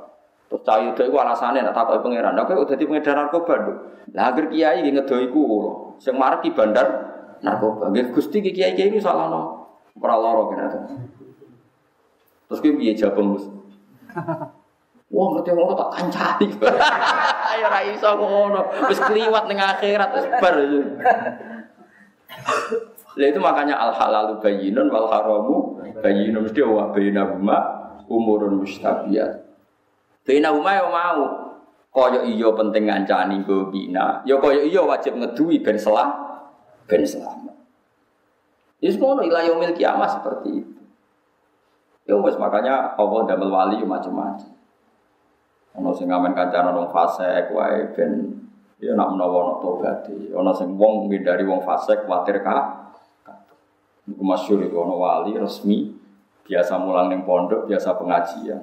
Terus cah itu iku alasane nak takoki pangeran. Lah kowe dadi pengedar narkoba lho. Lah agar kiai nggih ngedo iku kula. Sing marki bandar narkoba. Nggih Gusti kiai-kiai iki salahno. Ora lara kena Terus kowe piye jawab Wah, ngerti ngono tak kancani. Ayo ra iso ngono. Wis kliwat ning akhirat wis bar. Lah itu makanya al halalu bayyinun wal haramu bayyinun mesti wa bainahuma umurun mustabiat. Bainahuma yo mau kaya iya penting ngancani go bina. Ya kaya iya wajib ngeduwi ben selah ben selamat. Ya ngono ila yaumil kiamah seperti itu. Ya wis makanya Allah damel wali macam-macam. Ono sing ngamen kancanan wong fasik wae ben ya nak menawa ono tobat. Ono sing wong ngindari wong fasik kuwatir ka. Iku masyhur itu ono wali resmi biasa mulang ning pondok, biasa pengajian.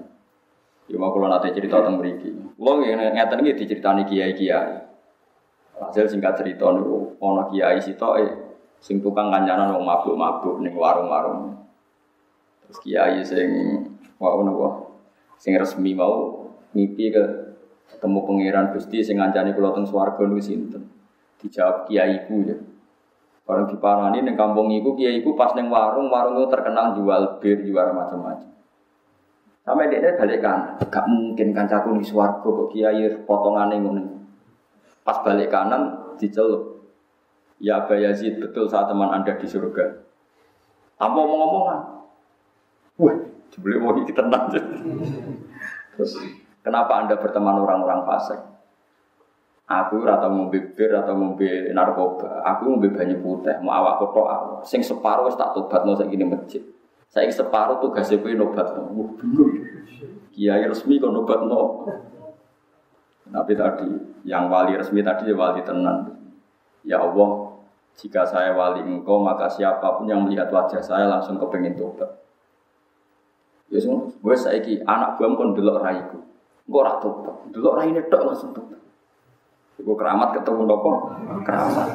Ya mau kula nate cerita tentang mriki. Kula ngeten iki diceritani kiai-kiai. Hasil singkat cerita niku ono kiai sitoke sing tukang kancanan wong mabuk-mabuk ning warung-warung. Terus kiai sing wau napa sing resmi mau mimpi ke ketemu pangeran Gusti sing ngancani kula teng swarga niku sinten? Dijawab kiai ibu ya. Barang diparani ning kampung iku kiai iku pas ning warung, warung itu terkenal jual bir, jual macam-macam. Sampai dia balik kanan, gak mungkin kancaku di swarga kok kiai potongane ngono. Pas balik kanan dicelup. Ya Aba Yazid, betul saat teman Anda di surga. Tanpa omong-omongan. Wah, jebule mau iki tenang. Terus Kenapa Anda berteman orang-orang fasik? Aku atau ngombe bir atau ngombe narkoba. Aku ngombe banyak putih, mau awak kotok awak. Sing separuh tak tobat no gini masjid. Saya separuh tugasnya gue nobat no. Wah bingung. Kiai resmi kok nobat no. Tapi tadi yang wali resmi tadi ya wali tenan. Ya Allah, jika saya wali engkau maka siapa pun yang melihat wajah saya langsung kepengen tobat. Ya semua, gue saiki anak gue pun delok raiku. Gue ora tobat. Dulu ini tok langsung tobat. Gue keramat ketemu nopo? Keramat.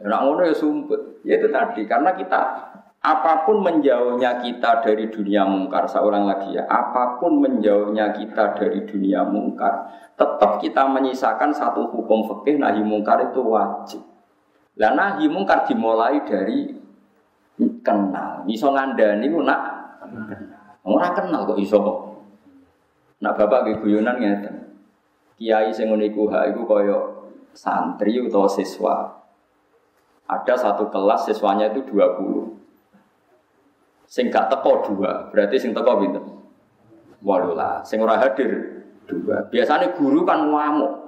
Nak ngono ya sumput. Ya itu tadi karena kita apa pun menjauhnya kita dari dunia mungkar, seorang lagi ya, apa pun menjauhnya kita dari dunia mungkar, tetap kita menyisakan satu hukum fikih nahi mungkar itu wajib. Lah nahi mungkar dimulai dari kenal. Iso ngandani ku nak ora kenal kok iso. Nak bapak ge guyonan ngeten. Kiai sing ngene iku ha iku kaya santri utawa siswa. Ada satu kelas siswanya itu 20. Sing gak teko dua, berarti sing teko pinten? Walulah, sing ora hadir dua. Biasanya guru kan ngamuk.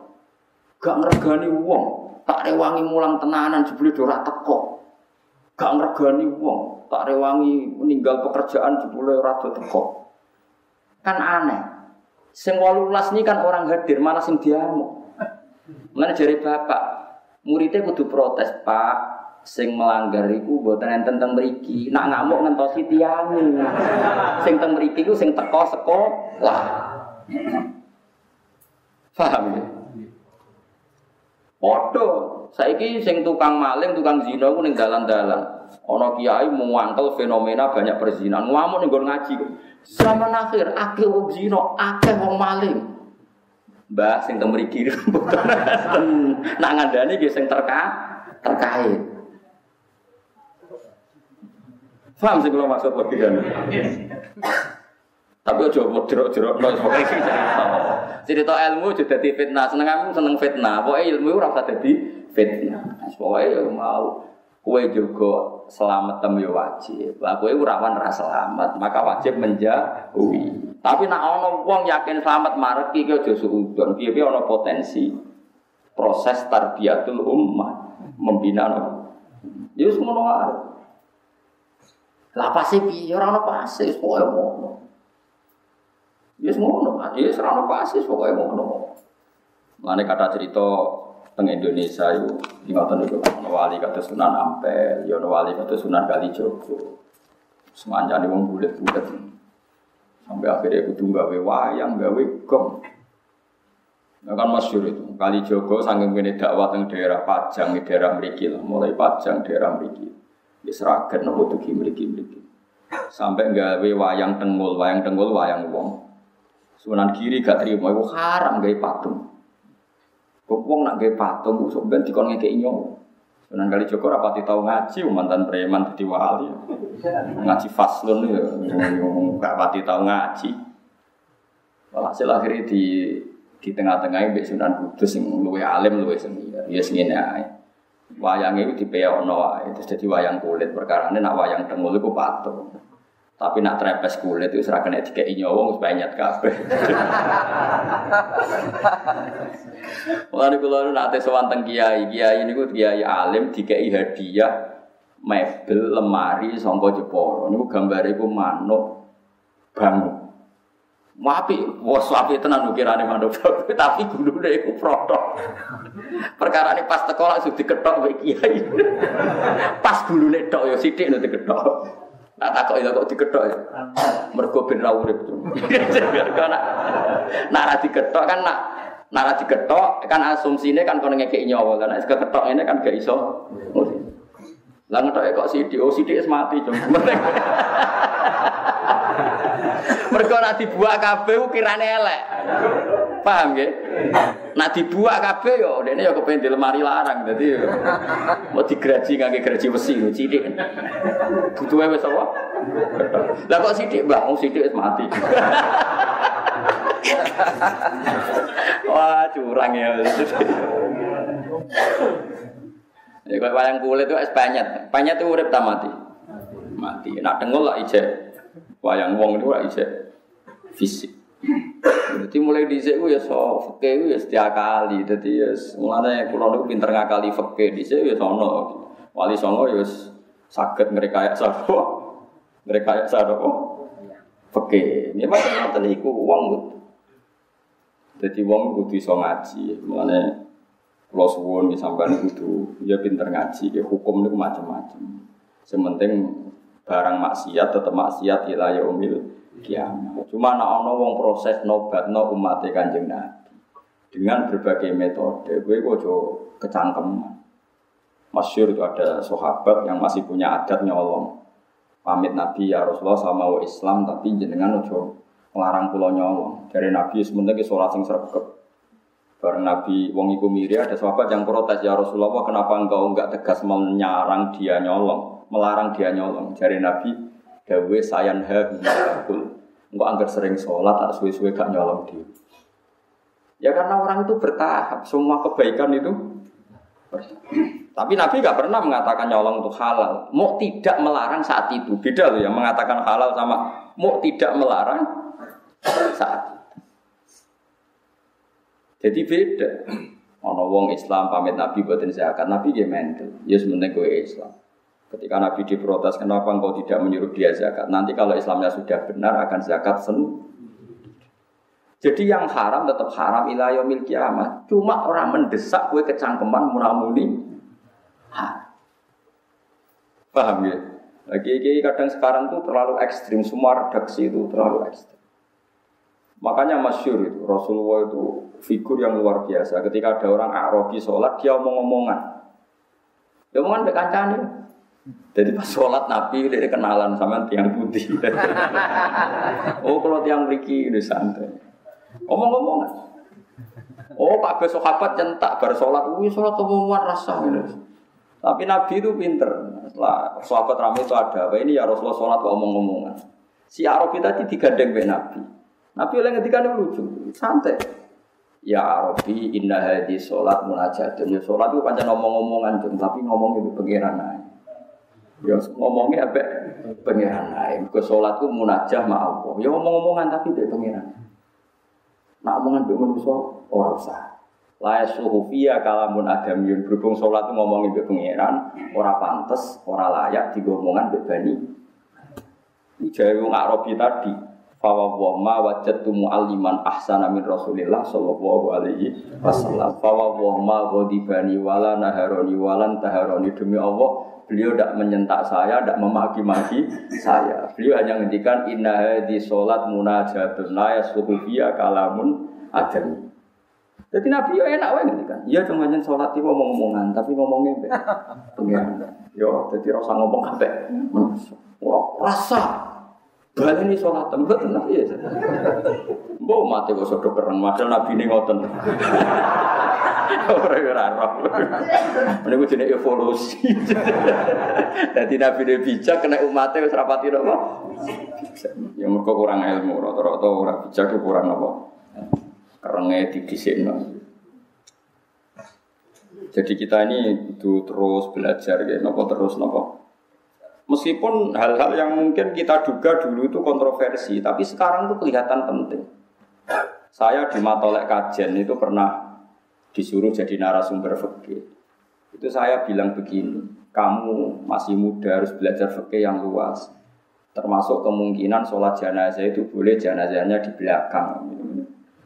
Gak ngregani wong, tak rewangi mulang tenanan jebule ora teko. Gak ngregani wong, tak rewangi meninggal pekerjaan jebule ora teko. Kan aneh. Sing 18 ini kan orang hadir, malah sing diamuk. Mana jari bapak, muridnya kudu protes, Pak, sing melanggar iku mboten enten teng mriki. Nak ngamuk ngentosi tiyang. Sing teng mriki iku sing teko sekolah. Paham ya? Padha. Saiki sing tukang maling, tukang zina ku ning dalan-dalan. Ana kiai muangkel fenomena banyak perzinahan. Ngamuk ning ngaji. Zaman akhir akeh wong zina, akeh wong maling. Mbah sing teng mriki nak ngandani nggih sing terka terkait. Paham sih kalau maksud logikanya? Tapi aja mau jerok-jerok no pokoknya cerita. Ilmu juga jadi fitnah. Seneng kamu seneng fitnah. Pokoknya ilmu rasa jadi fitnah. Pokoknya ya mau kue juga selamat tem yo wajib. Lah kue rawan rasa selamat, maka wajib menjauhi. Tapi nak ono wong yakin selamat mareki ki aja suudon. Piye-piye ono potensi proses tarbiyatul ummah membina no. Ya wis ngono wae. Lah pasti piye ora ono pasti pokoke ngono. Ya wis ngono, ya wis ora ono pasti pokoke ngono. Mane kata cerita teng Indonesia itu ngoten niku ono wali kata Sunan Ampel, ya ono wali kata Sunan Kalijogo. Semanjane wong bulet-bulet. Sampai akhirnya kudu gawe wayang, gawe gong. Nah kan masyur itu, kali Jogo sanggeng ini dakwah teng daerah Pajang, di daerah Meriki lah, mulai Pajang, daerah Meriki. Di Seragen, nopo tuh Meriki. Sampai gawe wayang tenggul, wayang tenggul, wayang wong. Sunan kiri gak terima, itu haram gawe patung. Kok wong nak gawe patung, sok ben dikon ngekei nyawa. Sunan kali Joko rapati tahu ngaji, mantan preman jadi wali. Ngaji faslun ya, gak pati tahu ngaji. Walhasil akhirnya di di tengah-tengah Mbak Sunan Kudus yang luwe alim luwe seni. Ya sengene ae. Wayang itu dipeono wae. Terus jadi wayang kulit perkara ini nak wayang tengul itu patung. Tapi nak trepes kulit itu serah kena dikei nyawa supaya nyat kabeh. Mulane kula nate sowan teng kiai, kiai niku kiai alim dikei hadiah mebel lemari sangka Jepara. Niku gambare iku manuk bangun. Wapi, wos wapi tenan ukirane manuk tapi gulune iku protok. Perkara ini pas teko langsung diketok mbek kiai. pas gulune tok ya sithik nek diketok. Nah, takok itu kok diketok ya. Mergo ben ra urip. Mergo nak nak ra diketok kan nak nak ra diketok kan asumsine kan kono ngekeki nyawa kan nek ketok ini kan gak iso. Lah ngetoke kok sithik, oh sithik mati, Jong. Nak dibuak kabeh ukirane elek. Paham nggih? Nak dibuak kabeh yo dene yo kepen di lemari larang dadi yo mau digraji ngangge graji besi yo cilik. Butuhe wis apa? Lah kok sithik, Mbah? Wong sithik wis mati. Wah, curang ya. Ya kalau wayang kulit itu es panyet, panyet itu urip tak mati, mati. Nak dengul lah ijek, wayang wong itu lah ijek fisik. Jadi mulai di sini ya so fakir ya setiap kali, jadi ya mulanya pulau itu pinter ngakali di sini ya sono, wali sono ya ya sabo, mereka ya sabo, fakir. Ini macam macam itu uang Jadi uang kudu iso ngaji, mulanya kalau suwun sampean itu ya pinter ngaji, ya hukum itu macam-macam. Sementing barang maksiat tetap maksiat ila yaumil kiamat. Cuma nak ono wong proses nobat no umat kanjeng Nabi dengan berbagai metode, gue kok kecangkeman. Masyur itu ada sahabat yang masih punya adat nyolong. Pamit Nabi ya Rasulullah sama wa Islam tapi jenengan ojo ngelarang pulau nyolong. Dari Nabi sebenarnya sholat sing sregep. Bareng Nabi wong iku miri ada sahabat yang protes ya Rasulullah kenapa engkau enggak tegas menyarang dia nyolong, melarang dia nyolong. Dari Nabi dawe sayan ha Engkau anggar sering sholat tak suwe-suwe gak nyolong dia. Ya karena orang itu bertahap, semua kebaikan itu tapi Nabi nggak pernah mengatakan nyolong itu halal. Mau tidak melarang saat itu. Beda loh yang mengatakan halal sama mau tidak melarang saat itu. Jadi beda. Ono wong Islam pamit Nabi buatin zakat, Nabi dia mental. Ya sebenarnya gue Islam. Ketika Nabi diprotes, kenapa engkau tidak menyuruh dia zakat? Nanti kalau Islamnya sudah benar akan zakat sendiri. Jadi yang haram tetap haram ilayomil kiamat. Cuma orang mendesak gue kecangkeman munamuni. Paham ya? Lagi kadang sekarang tuh terlalu ekstrim. Semua redaksi itu terlalu ekstrim. Makanya masyur itu Rasulullah itu figur yang luar biasa. Ketika ada orang Arabi sholat, dia omong-omongan. Dia omongan kancane. Jadi pas sholat Nabi dia kenalan sama tiang putih. oh kalau tiang beriki udah santai. Omong-omongan. Oh, Pak besok sahabat centak bar sholat, wih sholat omongan rasa gitu. Tapi Nabi itu pinter. Setelah sahabat ramai itu ada apa ini ya Rasulullah sholat omong-omongan. Si Arabi tadi digandeng be Nabi. Nabi oleh ketika lucu, santai. Ya Arabi inna hadi sholat munajatun. Ya sholat itu panjang ngomong-ngomongan, tapi ngomongnya itu pengiran. Ya ngomongnya apa? Pengiran naik. Ke sholat itu munajah ma Allah. Ya ngomong-ngomongan tapi dia pengiran. Nak omongan mbek manusa ora usah. La suhu fiya kalamun adamiyun berhubung salat ngomongin mbek pangeran ora pantes, ora layak digomongan mbek bani. Ini wong Arabi tadi. Fawa wa ma wajadtu mu'alliman ahsana min Rasulillah sallallahu alaihi wasallam. Fawa wa ma ghadibani wala naharoni walan taharoni demi Allah beliau tidak menyentak saya, tidak memaki-maki saya. Beliau hanya menghentikan inna hadhi sholat munajatun la yasuhu kalamun adami. Jadi Nabi ya enak wae ngendikan. Iya cuma nyen sholat itu ngomong-ngomongan, tapi ngomongnya be. Pengiran. Yo, jadi rasa ngomong kabeh. Rasa. Balik ini sholat tembak tenang ya. Mbok mati kok sodok kereng, padahal Nabi ini ngoten. Ora ora roh. Meniku jenenge evolusi. Dadi nabi ne bijak kena umatnya wis rapati napa? Ya mergo kurang ilmu, rata-rata ora bijak kurang apa? Kerenge didhisikno. Jadi kita ini itu terus belajar ya, nopo terus nopo. Meskipun hal-hal yang mungkin kita duga dulu itu kontroversi, tapi sekarang itu kelihatan penting. Saya di Matolek Kajen itu pernah disuruh jadi narasumber fikih. Itu saya bilang begini, kamu masih muda harus belajar fikih yang luas. Termasuk kemungkinan sholat jenazah itu boleh jenazahnya di belakang.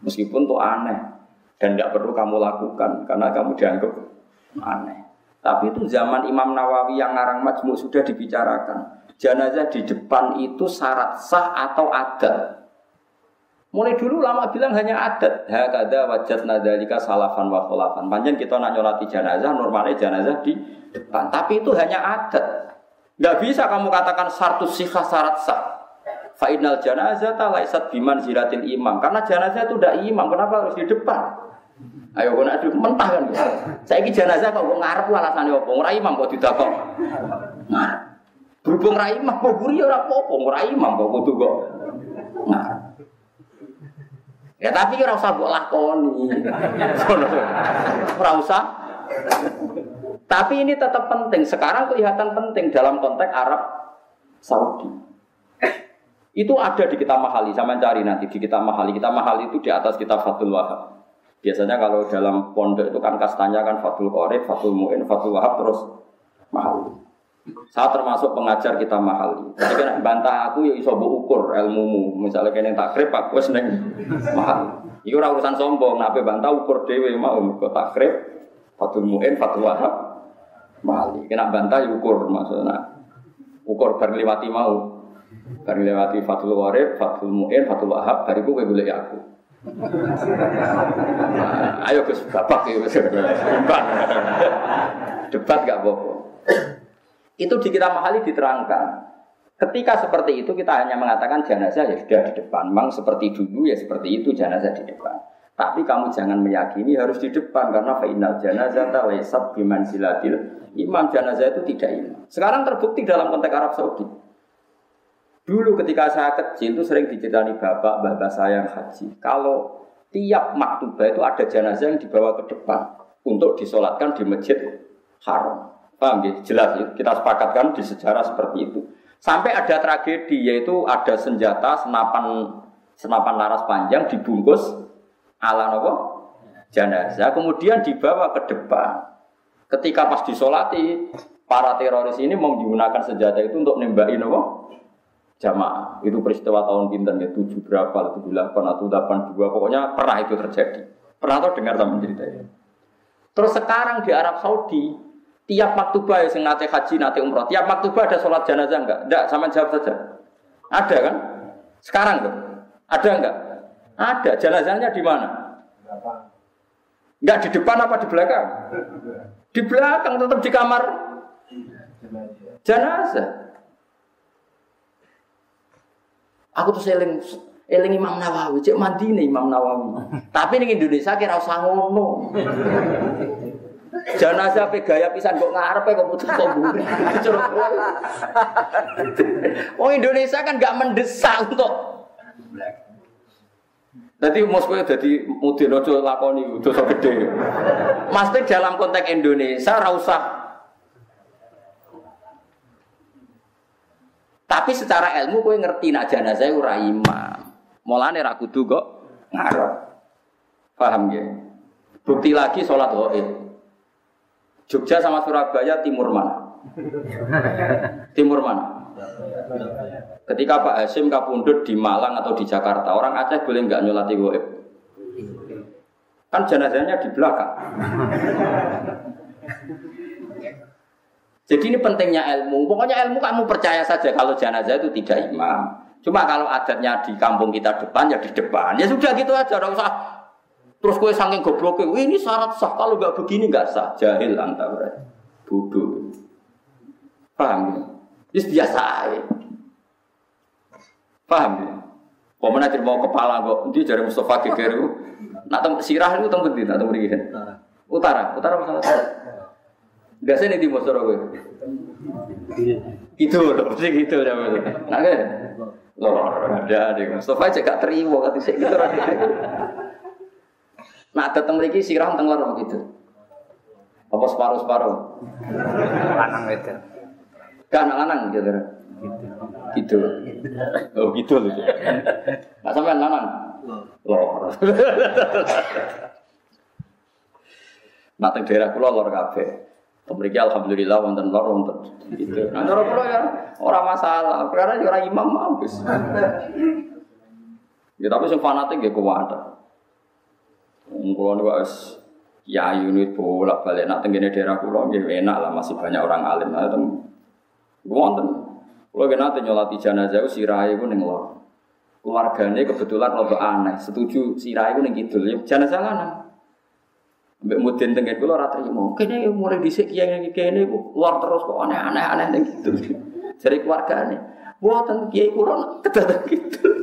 Meskipun itu aneh dan tidak perlu kamu lakukan karena kamu dianggap aneh. Tapi itu zaman Imam Nawawi yang ngarang majmuk sudah dibicarakan. Jenazah di depan itu syarat sah atau adat. Mulai dulu lama bilang hanya adat. Hakada wajat nadalika salafan wa khulafan. Panjang kita nak nyolati jenazah, normalnya jenazah di depan. Tapi itu hanya adat. Gak bisa kamu katakan satu sikha syarat sah. Fa'inal jenazah laisat biman ziratil imam. Karena jenazah itu udah imam, kenapa harus di depan? Ayo kau nak mentah kan? Saya ini jenazah kok ngarep alasannya apa? Ora imam kok tidak kok. Ngarep. Berhubung rai imam, kok buri ora apa-apa. Ora imam kok kok. Ngarep. Ya tapi ora usah mbok lakoni. Ora usah. Tapi ini tetap penting. Sekarang kelihatan penting dalam konteks Arab Saudi. Itu ada di kitab mahali, sama cari nanti di kitab mahali. Kitab mahali itu di atas kitab Fatul Wahab. Biasanya kalau dalam pondok itu kan kastanya kan Fatul Qorib, Fatul Mu'in, Fatul Wahab terus mahali. Saya termasuk pengajar kita mahal. Jadi kan bantah aku ya iso ukur ilmumu. Misalnya kene takrib aku wis ning mahal. Iku ora urusan sombong, nape bantah ukur dhewe mau kok takrib Fatul Muin, Fatul Wahab mahal. Kena bantah ya ukur maksudnya. Ukur bar mau. Bar Fatul Warib, Fatul Muin, Fatul Wahab, bariku kowe golek aku. Nah, ayo Gus bapak ya wis. debat gak apa-apa. Itu di kita mahali diterangkan. Ketika seperti itu kita hanya mengatakan jenazah ya sudah di depan. Memang seperti dulu ya seperti itu jenazah di depan. Tapi kamu jangan meyakini harus di depan karena final jenazah laisat biman silatil imam jenazah itu tidak imam. Sekarang terbukti dalam konteks Arab Saudi. Dulu ketika saya kecil itu sering diceritani bapak bapak saya yang haji. Kalau tiap maktubah itu ada jenazah yang dibawa ke depan untuk disolatkan di masjid haram. Paham ya? Jelas ya? Kita sepakatkan di sejarah seperti itu. Sampai ada tragedi yaitu ada senjata senapan senapan laras panjang dibungkus ala nopo jenazah kemudian dibawa ke depan. Ketika pas disolati para teroris ini menggunakan senjata itu untuk nembakin nopo jamaah. Itu peristiwa tahun pinter ya tujuh berapa, tujuh delapan atau delapan dua pokoknya pernah itu terjadi. Pernah tahu dengar sama cerita ini. Terus sekarang di Arab Saudi Tiap maktubah yang nate haji, nate umroh, tiap maktubah ada sholat jenazah enggak? Enggak, sama jawab saja. Ada kan? Sekarang tuh. Ada enggak? Ada. Jenazahnya di mana? Enggak di depan apa di belakang? Di belakang tetap di kamar jenazah. Aku tuh seling eling Imam Nawawi, cek mandi nih Imam Nawawi. Tapi nih Indonesia kira usah ngono. Jenazah pe gaya pisan kok ngarepe kok putus kok. Oh Indonesia kan gak mendesak untuk Jadi Moskow jadi mudin ojo lakoni dosa gede. Maksudnya dalam konteks Indonesia ra usah Tapi secara ilmu kowe ngerti nak jenazah ora imam. Mulane ra kudu kok ngarep. Paham ya? Bukti lagi sholat gaib. Jogja sama Surabaya timur mana? timur mana? Ketika Pak Hasim kapundut di Malang atau di Jakarta, orang Aceh boleh nggak nyolati goib? Kan jenazahnya di belakang. Jadi ini pentingnya ilmu. Pokoknya ilmu kamu percaya saja kalau jenazah itu tidak imam. Cuma kalau adatnya di kampung kita depan ya di depan. Ya sudah gitu aja, Tidak usah Terus kue saking goblok, ini syarat sah. Kalau nggak begini nggak sah. Jahil anta berarti. Bodoh. Paham ya? Ini biasa ya. Paham ya? Pemenang jadi mau kepala kok, dia jadi Mustafa Geger itu. Nak sirah itu tempat di, nak tempat Utara, utara masalah utara. Biasanya di timur sore gue. Itu loh, pasti gitu ya Nah kan, loh ada deh. Mustafa aja gak terima kata saya gitu. Nah, datang lagi sirah teng lorong gitu. Apa separuh-separuh? Lanang itu. Kan lanang gitu. Gitu. Oh gitu loh. Nah sampean lanang. Lor. Nah teng daerah kula lor kabeh. Mriki alhamdulillah wonten lor wonten gitu. Nah cara kula ya ora masalah, karena ya ora imam mampus. Ya tapi sing fanatik ya kuwatir. Kulo niku wis ya unit bolak-balik nak tenggene daerah kulo nggih enak lah masih banyak orang alim. Nah, tem wonten. Kulo ge nate nyolati jenazah sirahe iku ning lor. Keluargane kebetulan rada aneh, setuju sirahe iku ning kidul. Jenazah lanang. Mbak mudin tengen kulo ora trimo. Kene mulai dhisik kiai kene iku lor terus kok aneh-aneh aneh ning kidul. Jadi keluargane, buatan kiai kulo kedatang kidul.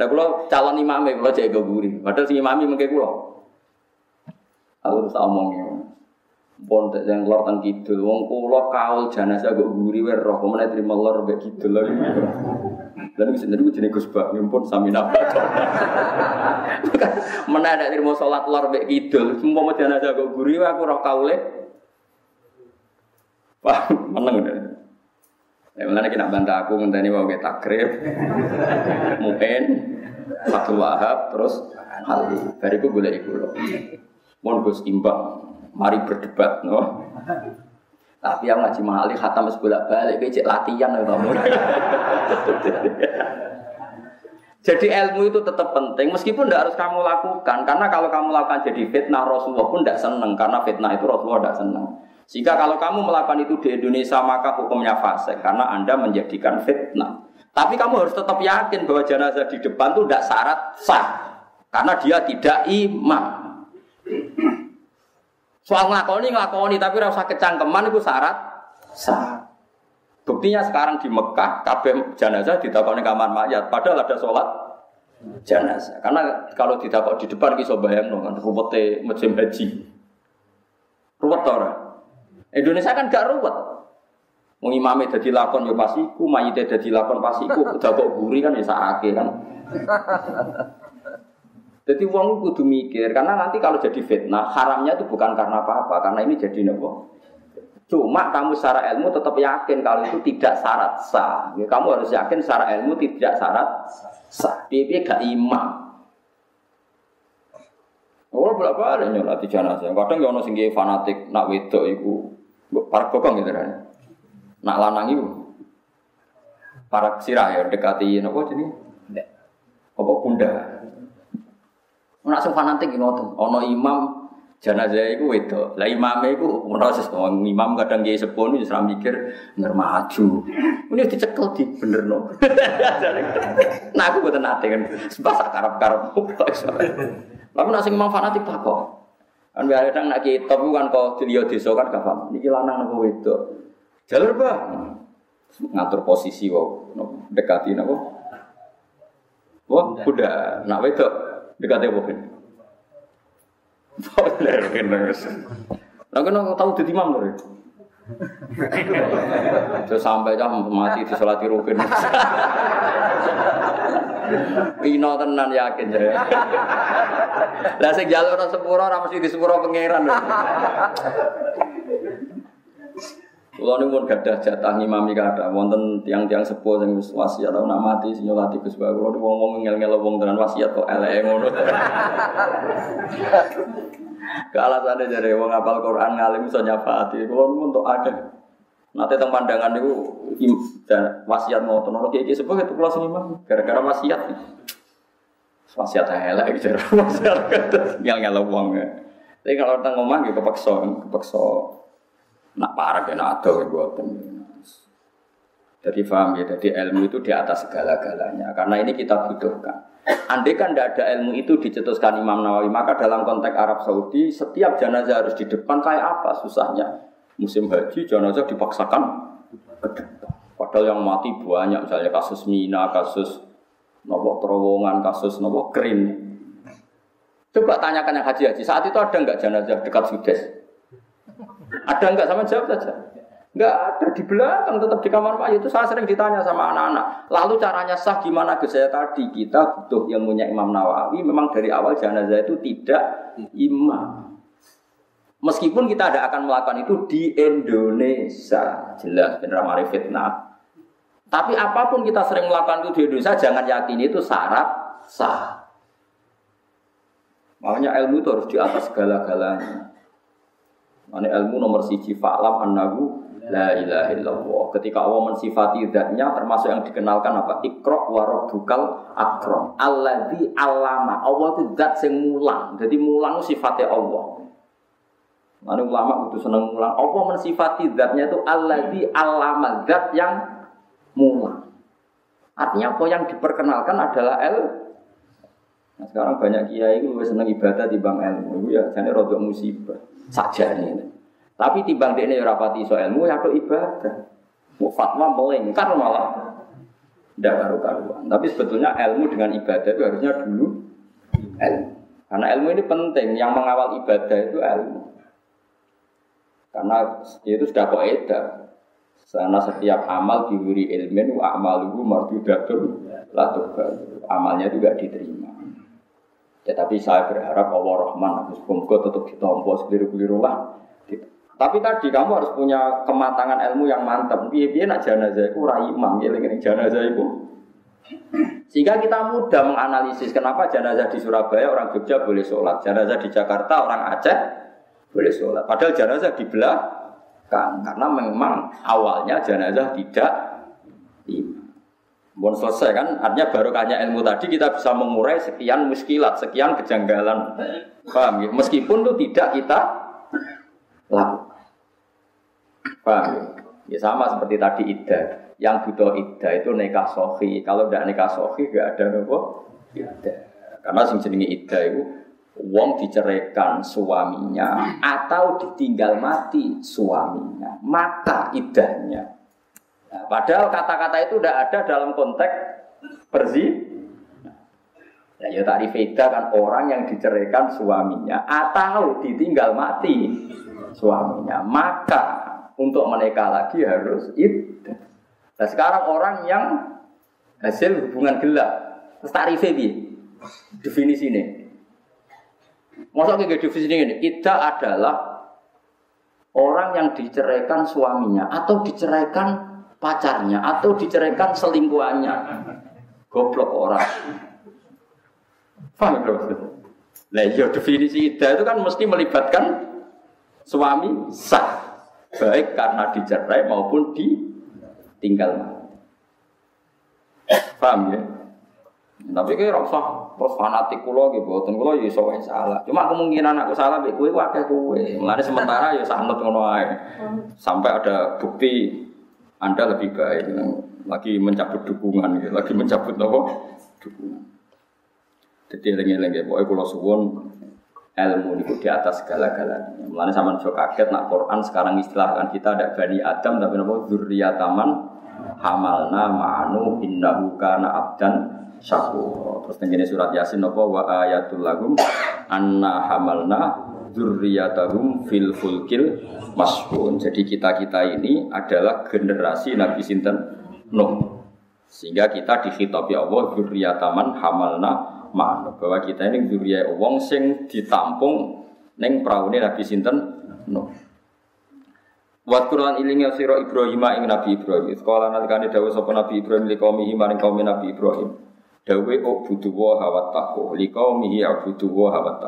Nah, kalau calon imam kalau jaga guri, padahal si imami mungkin kulo. Aku terus omongnya, pon yang lor tentang kidul, wong kulo kaul jenazah gue guri wer roh, kemudian terima lor be kidul. Dan itu sendiri gue jenis gus bak, pun sami napa. Mana ada terima sholat lor be kidul, semua mau jenazah gue guri, aku roh kaule. Wah, menang udah. Ya, mulanya kita bantah aku ngenteni kita takrib, mungkin satu wahab terus hal itu boleh ikut loh. Mohon gus imbang, mari berdebat, no. Tapi yang ngaji mahali khatam sebolak balik, kayak latihan ya kamu. Jadi ilmu itu tetap penting meskipun tidak harus kamu lakukan karena kalau kamu lakukan jadi fitnah Rasulullah pun tidak senang karena fitnah itu Rasulullah tidak senang. Jika kalau kamu melakukan itu di Indonesia maka hukumnya fase karena anda menjadikan fitnah. Tapi kamu harus tetap yakin bahwa jenazah di depan itu tidak syarat sah karena dia tidak imam. Soal nglakoni nglakoni tapi ora usah kecangkeman itu syarat sah. Buktinya sekarang di Mekah kabeh jenazah ditakoni kamar mayat padahal ada sholat jenazah. Karena kalau ditakok di depan kisah bayang kan ruwete musim haji. Ruwet ora? Indonesia kan gak ruwet. Wong imame dadi lakon ya pasiku, mayite dadi lakon pasiku, udah kok guri kan ya sakake kan. Jadi uang kudu mikir karena nanti kalau jadi fitnah haramnya itu bukan karena apa-apa karena ini jadi nopo. Cuma kamu secara ilmu tetap yakin kalau itu tidak syarat sah. Ya, kamu harus yakin secara ilmu tidak syarat sah. Dia gak imam. Oh berapa ada nyolati jenazah. Kadang ya ono sing fanatik nak wedok iku para kokong gitu kan. Nak lanang iku para sirah ya dekati nopo jadi. Apa bunda? Nak sing fanatik ngoten, ana imam jenazah iku wedok. Lah imame iku proses wong imam kadang kiai sepuh wis ora mikir nger maju. Ini dicekel di benerno. nah aku boten nate kan. Sebab sak karep-karep. Tapi nak sing imam fanatik tak kok. Kan kadang nak kitab kan kok diliyo desa kan gak paham. Niki lanang napa wedok. Jalur bah. Ngatur posisi wae. Dekati napa? Wah, udah. Nak wedok Dekatnya apa kan? Boleh kan. Lah kan tahu di imam lho. Terus sampai jam mati di sholat rukin. Ino tenan yakin ya. Lah sing jalur sepuro ora mesti di sepuro pangeran. Kulo niku pun gadah jatah ngimami kathah wonten tiang-tiang sepuh sing wis wasiat tau nak mati sing nyolati Gus Bae. Kulo wong-wong ngel-ngel wong tenan wasiat kok eleke ngono. Kealasannya dari wong apal Quran ngalim iso nyafaati. Kulo niku untuk ada. Nanti teng pandangan niku wasiat ngoten ora iki sepuh itu kulo sing imam gara-gara wasiat. Wasiat elek gitu. Wasiat ngel-ngel wong. Tapi kalau omah nggih kepeksa, kepeksa nak parah nak ada buatan. Jadi paham ya, jadi ilmu itu di atas segala-galanya. Karena ini kita butuhkan. Andai kan tidak ada ilmu itu dicetuskan Imam Nawawi, maka dalam konteks Arab Saudi setiap jenazah harus di depan kayak apa susahnya. Musim haji jenazah dipaksakan ke depan. Padahal yang mati banyak, misalnya kasus Mina, kasus nopo terowongan, kasus nopo kering. Coba tanyakan yang haji-haji, saat itu ada nggak jenazah dekat Sudes? Ada enggak sama jawab saja. Enggak ada di belakang tetap di kamar mayat itu saya sering ditanya sama anak-anak. Lalu caranya sah gimana ke saya tadi kita butuh punya Imam Nawawi. Memang dari awal jenazah itu tidak imam. Meskipun kita tidak akan melakukan itu di Indonesia, jelas benar mari fitnah. Tapi apa pun kita sering melakukan itu di Indonesia, jangan yakin itu syarat sah. Makanya ilmu itu harus di atas segala-galanya. Ini ilmu nomor siji fa'lam annahu la ilaha illallah. Ketika Allah mensifati zatnya termasuk yang dikenalkan apa? Ikra wa rabbukal akram. Alladzi alama. Allah itu zat sing mulang. Jadi mulang sifatnya Allah. Lalu ulama itu seneng mulang. Allah mensifati zatnya itu alladzi alama. Zat yang mulang. Artinya apa yang diperkenalkan adalah el. Nah, sekarang banyak kiai itu lebih seneng ibadah di bang ilmu. Ya, jadi rodok musibah saja ini. Tapi timbang dia ya rapati so ilmu ya ibadah. Mau fatwa melingkar malah tidak karu-karuan. Tapi sebetulnya ilmu dengan ibadah itu harusnya dulu ilmu. Karena ilmu ini penting. Yang mengawal ibadah itu ilmu. Karena itu sudah kaidah. Karena setiap amal diwiri wa amaluhu mardudatun la Amalnya juga diterima. Ya tapi saya berharap Allah Rahman, Agus Bungko tetap ditompo sekeliru-keliru lah. Tapi tadi kamu harus punya kematangan ilmu yang mantap. Biar-biar nak jenazah itu imam, ya ini jenazah itu. Sehingga kita mudah menganalisis kenapa jenazah di Surabaya orang Jogja boleh sholat, jenazah di Jakarta orang Aceh boleh sholat. Padahal jenazah di belakang karena memang awalnya jenazah tidak imam. Bon selesai kan, artinya barokahnya ilmu tadi kita bisa mengurai sekian muskilat, sekian kejanggalan. Paham ya? Meskipun itu tidak kita lakukan. Paham ya? Ya sama seperti tadi ida. Yang butuh ida itu nikah sohi. Kalau tidak nikah sohi, gak ada nopo ida. Karena sing jenenge ida itu Wong diceraikan suaminya atau ditinggal mati suaminya, maka idahnya. Nah, padahal kata-kata itu tidak ada dalam konteks bersih. Nah, ya tadi beda kan orang yang diceraikan suaminya atau ditinggal mati suaminya, maka untuk menikah lagi harus iddah. Nah sekarang orang yang hasil hubungan gelap, terus tarifnya definisi ini. Masa kayak definisi ini, kita adalah orang yang diceraikan suaminya atau diceraikan pacarnya atau diceraikan selingkuhannya. Goblok orang. Paham ya, Nah, ya definisi ida itu kan mesti melibatkan suami sah, baik karena dicerai maupun ditinggal. Paham ya? Tapi kayak rasa terus fanatik kulo gitu, boten kulo ya iso salah. Cuma kemungkinan aku salah mbek kowe ku akeh kowe. Mulane sementara ya sanut ngono ae. Sampai ada bukti Anda lebih baik lagi mencabut dukungan gitu, lagi mencabut apa? Dukungan. Jadi eling-eling ya, pokoknya kulo suwon ilmu itu di atas segala-galanya. Mulane sama juga kaget nak Quran sekarang istilahkan kita ada bani Adam tapi nopo zuriataman hamalna ma'anu innahu kana abdan syakur. Terus tenggene surat Yasin napa wa ayatul lahum anna hamalna dzurriyyatahum fil fulkil masbun. Jadi kita-kita ini adalah generasi Nabi sinten Nuh. Sehingga kita dikhitabi Allah dzurriyyataman hamalna ma'ana bahwa kita ini dzurriyyah wong sing ditampung ning praune Nabi sinten Nuh. Wat Quran ilinga sira Ibrahim ing Nabi Ibrahim. Sekolah nalikane dawuh sapa Nabi Ibrahim li qaumihi maring kaum Nabi Ibrahim. Dawe budu wa hawat taku Likau mihi budu wa hawat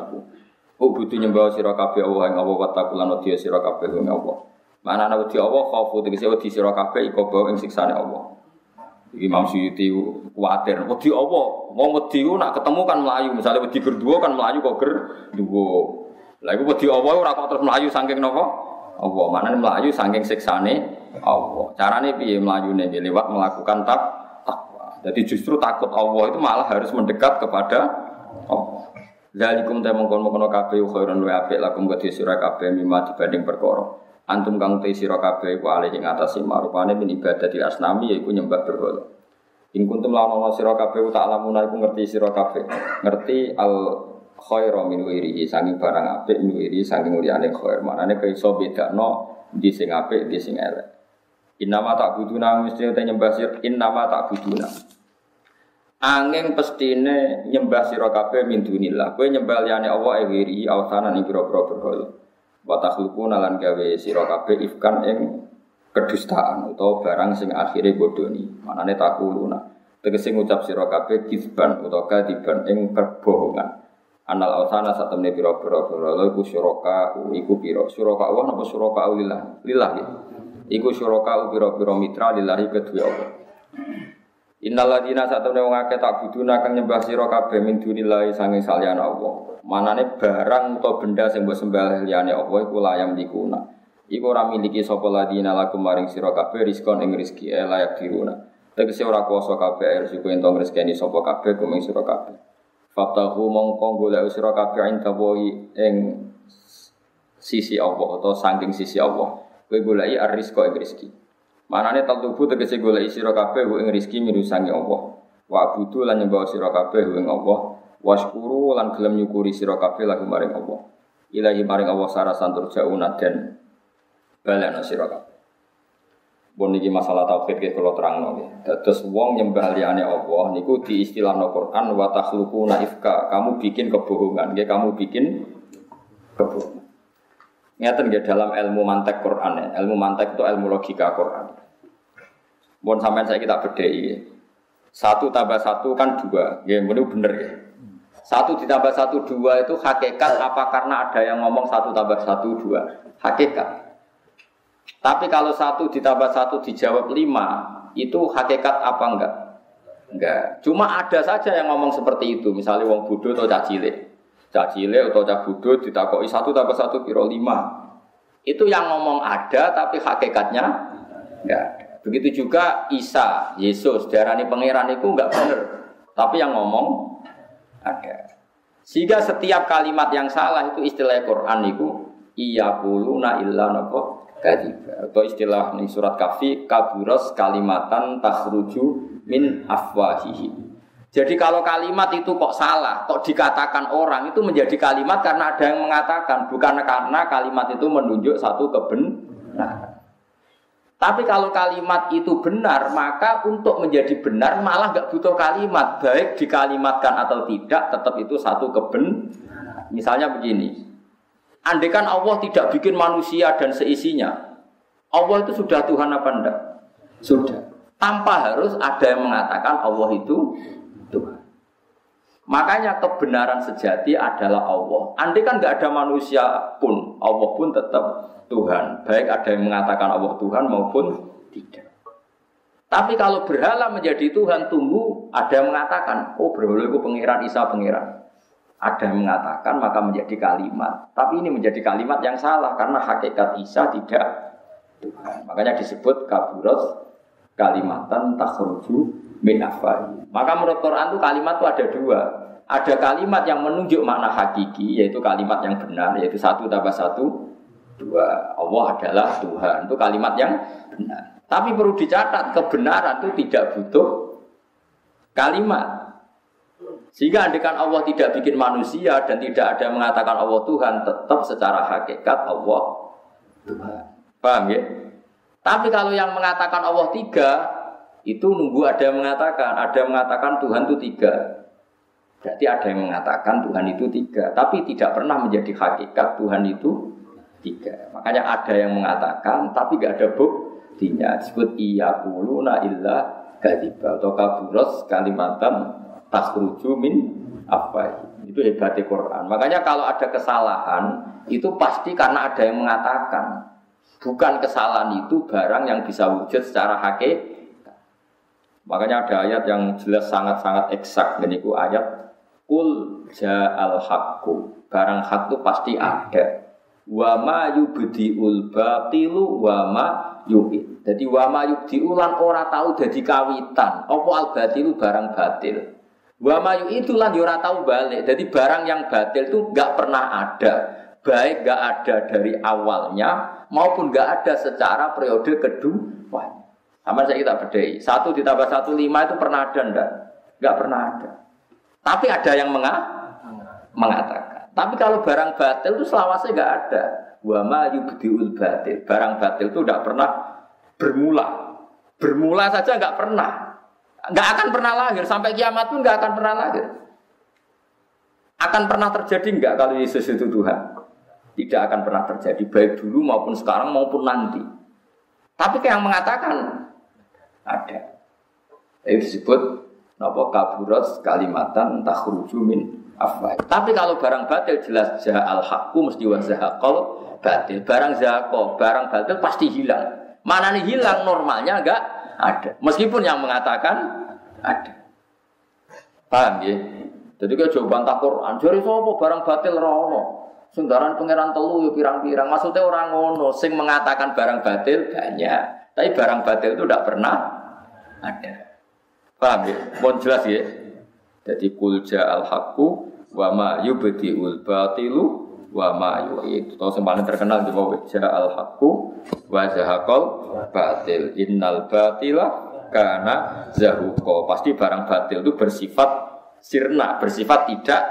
taku budu nyembah sira kabeh Allah ing Allah wa taku lan wedi sira kabeh ing Allah. Mana ana wedi Allah khaufu tegese wedi sira kabeh iku bawa ing siksane Allah. Iki Imam Suyuti kuwatir wedi Allah. Wong wedi nak ketemu kan melayu, misalnya wedi ger kan melayu kok ger duwa. Lah iku wedi Allah ora kok terus melayu saking napa? Allah. Mana melayu saking siksane Allah. Carane piye melayune lewat melakukan tak jadi justru takut Allah itu malah harus mendekat kepada Allah. Zalikum ta mongkon mongkon kabeh khairun wa apik lakum kedhi sira kabeh mimma dibanding perkara. Antum kang te sira kabeh ku alih ing atase marupane min ibadah di asnami yaiku nyembah berhala. Ing kuntum lawan ana sira kabeh tak lamuna iku ngerti sira kabeh. Ngerti al khairu min wirihi sangi barang apik min wirihi sangi liyane khair. Manane kaiso bedakno di sing apik di sing elek. Innama tak buduna mesti te nyembah sir innama tak buduna. Angin pestine nyembah sira kabeh min dunillah. Kowe nyembah liyane Allah ewiri awsanan ing pira-pira berhala. Gawe sira kabeh ifkan ing kedustaan utawa barang sing akhire bodoni. Manane takuluna. Tegese ngucap sira kabeh kisban utawa kadiban ing kebohongan. Anal awsana satemene pira-pira berhala iku syuraka iku pira. Syuraka Allah napa syuraka lillah? Lillah ya. Iku syuraka pira-pira mitra lillahi kedua Allah. Innal ladina satune wong akeh tak buduna kang nyembah sira kabeh min dunillahi sange saliyane Allah. Manane barang utawa benda sing mbok sembah liyane Allah iku layam dikuna. Iku ora miliki sapa ladina lakum maring sira kabeh rizkon ing rezeki e layak diruna. Tegese ora kuasa kabeh rezeki entong rezekine sapa kabeh kuming sira kabeh. Fatahu mongko golek sira kabeh ing ing sisi Allah atau saking sisi Allah. Kowe goleki ing rezeki. Manane taltubu tegese goleki sira kabeh ing rezeki mirusangi Allah. Wa abudu lan nyembah sira kabeh ing Allah. Waskuru lan gelem nyukuri sira kabeh lagu maring Allah. Ilahi maring Allah sarasan turjauna dan balana sira kabeh. Bon niki masalah tauhid ke kula terangno nggih. Dados wong nyembah liyane Allah niku di istilahno Quran wa takhluquna ifka. Kamu bikin kebohongan, nggih kamu bikin kebohongan. Ngeten nggih dalam ilmu mantek Quran ya. Ilmu mantek itu ilmu logika Quran. Mohon sampean saya kita bedai. Satu tambah satu kan dua. Ya, ini bener ya. Satu ditambah satu dua itu hakikat apa karena ada yang ngomong satu tambah satu dua. Hakikat. Tapi kalau satu ditambah satu dijawab lima, itu hakikat apa enggak? Enggak. Cuma ada saja yang ngomong seperti itu. Misalnya wong bodoh atau cacile. Cak cilik atau cak budut ditakoi satu tambah satu kiro lima. Itu yang ngomong ada tapi hakikatnya enggak. Begitu juga Isa, Yesus, darani pangeran itu enggak benar. Tapi yang ngomong ada. Sehingga setiap kalimat yang salah itu istilah Quran itu iya kuluna illa kadiba. Atau istilah ning surat kafi kaburos kalimatan takhruju min afwahihi. Jadi kalau kalimat itu kok salah, kok dikatakan orang itu menjadi kalimat karena ada yang mengatakan, bukan karena kalimat itu menunjuk satu kebenaran. Tapi kalau kalimat itu benar, maka untuk menjadi benar malah nggak butuh kalimat, baik dikalimatkan atau tidak, tetap itu satu kebenaran. Misalnya begini, andekan Allah tidak bikin manusia dan seisinya, Allah itu sudah Tuhan apa enggak? Sudah. Tanpa harus ada yang mengatakan Allah itu Tuhan. Makanya kebenaran sejati adalah Allah. Andai kan nggak ada manusia pun, Allah pun tetap Tuhan. Baik ada yang mengatakan Allah Tuhan maupun tidak. Tapi kalau berhala menjadi Tuhan, tunggu ada yang mengatakan, oh berhala itu pengiran Isa pengiran. Ada yang mengatakan maka menjadi kalimat. Tapi ini menjadi kalimat yang salah karena hakikat Isa tidak Tuhan. Makanya disebut kaburos kalimatan takhruju min. Maka menurut Quran itu kalimat itu ada dua. Ada kalimat yang menunjuk makna hakiki, yaitu kalimat yang benar, yaitu satu tambah satu, dua. Allah adalah Tuhan. Itu kalimat yang benar. Tapi perlu dicatat, kebenaran itu tidak butuh kalimat. Sehingga andikan Allah tidak bikin manusia dan tidak ada yang mengatakan Allah Tuhan, tetap secara hakikat Allah Tuhan. Paham ya? Tapi kalau yang mengatakan Allah tiga, itu nunggu ada yang mengatakan, ada yang mengatakan Tuhan itu tiga. Berarti ada yang mengatakan Tuhan itu tiga, tapi tidak pernah menjadi hakikat Tuhan itu tiga. Makanya ada yang mengatakan, tapi gak ada buktinya. Disebut iya kuluna illa gadiba atau kaburos kalimatan tasruju min apa itu hebatnya Quran. Makanya kalau ada kesalahan itu pasti karena ada yang mengatakan. Bukan kesalahan itu barang yang bisa wujud secara hakikat Makanya ada ayat yang jelas sangat-sangat eksak itu ayat kul ja'al haqqu. Barang hak itu pasti ada. Wa ma yubdiul batilu wa ma yu'id. Jadi wa ma yubdiulan ora tahu jadi kawitan. Apa al batilu barang batil. Wa ma yu'idu lan ya ora tahu balik. Jadi barang yang batil itu enggak pernah ada. Baik enggak ada dari awalnya maupun enggak ada secara periode kedua. Sama saya kita bedai. Satu ditambah satu lima itu pernah ada enggak? Enggak pernah ada. Tapi ada yang menga mengatakan. Tapi kalau barang batil itu selawasnya enggak ada. Wama yubdiul batil. Barang batil itu enggak pernah bermula. Bermula saja enggak pernah. Enggak akan pernah lahir. Sampai kiamat pun enggak akan pernah lahir. Akan pernah terjadi enggak kalau Yesus itu Tuhan? Tidak akan pernah terjadi. Baik dulu maupun sekarang maupun nanti. Tapi yang mengatakan ada. Itu disebut napa kaburat kalimatan takhruju min afwah. Tapi kalau barang batil jelas al haqqu mesti wa zahaqal batil. Barang zahaqo, barang batil pasti hilang. Mana nih hilang normalnya enggak ada. Meskipun yang mengatakan ada. Paham ya? Jadi kayak jawaban tak Quran, jadi sapa barang batil rono. Senggaran pangeran telu yo pirang-pirang. Maksudnya orang ngono sing mengatakan barang batil banyak. Tapi barang batil itu tidak pernah ada. Paham ya? Mohon jelas ya. Jadi kulja al haqqu wa ma yubdiul batilu wa ma yu'id. Tahu yang paling terkenal di bawah ja al haqqu wa zahaqal batil. Innal batila karena zahuko. Pasti barang batil itu bersifat sirna, bersifat tidak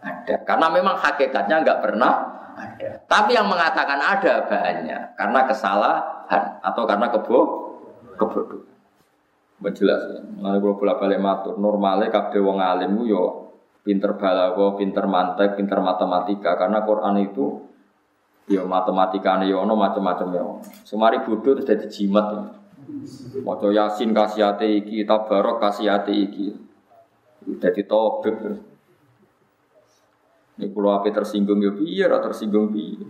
ada. Karena memang hakikatnya nggak pernah ada. Tapi yang mengatakan ada banyak karena kesalahan atau karena kebo kebodohan. Menjelas ya. Mulane kula bola balik matur, normale kabeh wong alim yo pinter balago, pinter mantek, pinter matematika karena Quran itu yo matematika yo ono macam-macam yo. Semari bodoh terus dadi jimat ya. Maca Yasin kasihate iki, Tabarok kasihate iki. Dadi tobek terus. Ini pulau api tersinggung ya piye, tersinggung piye.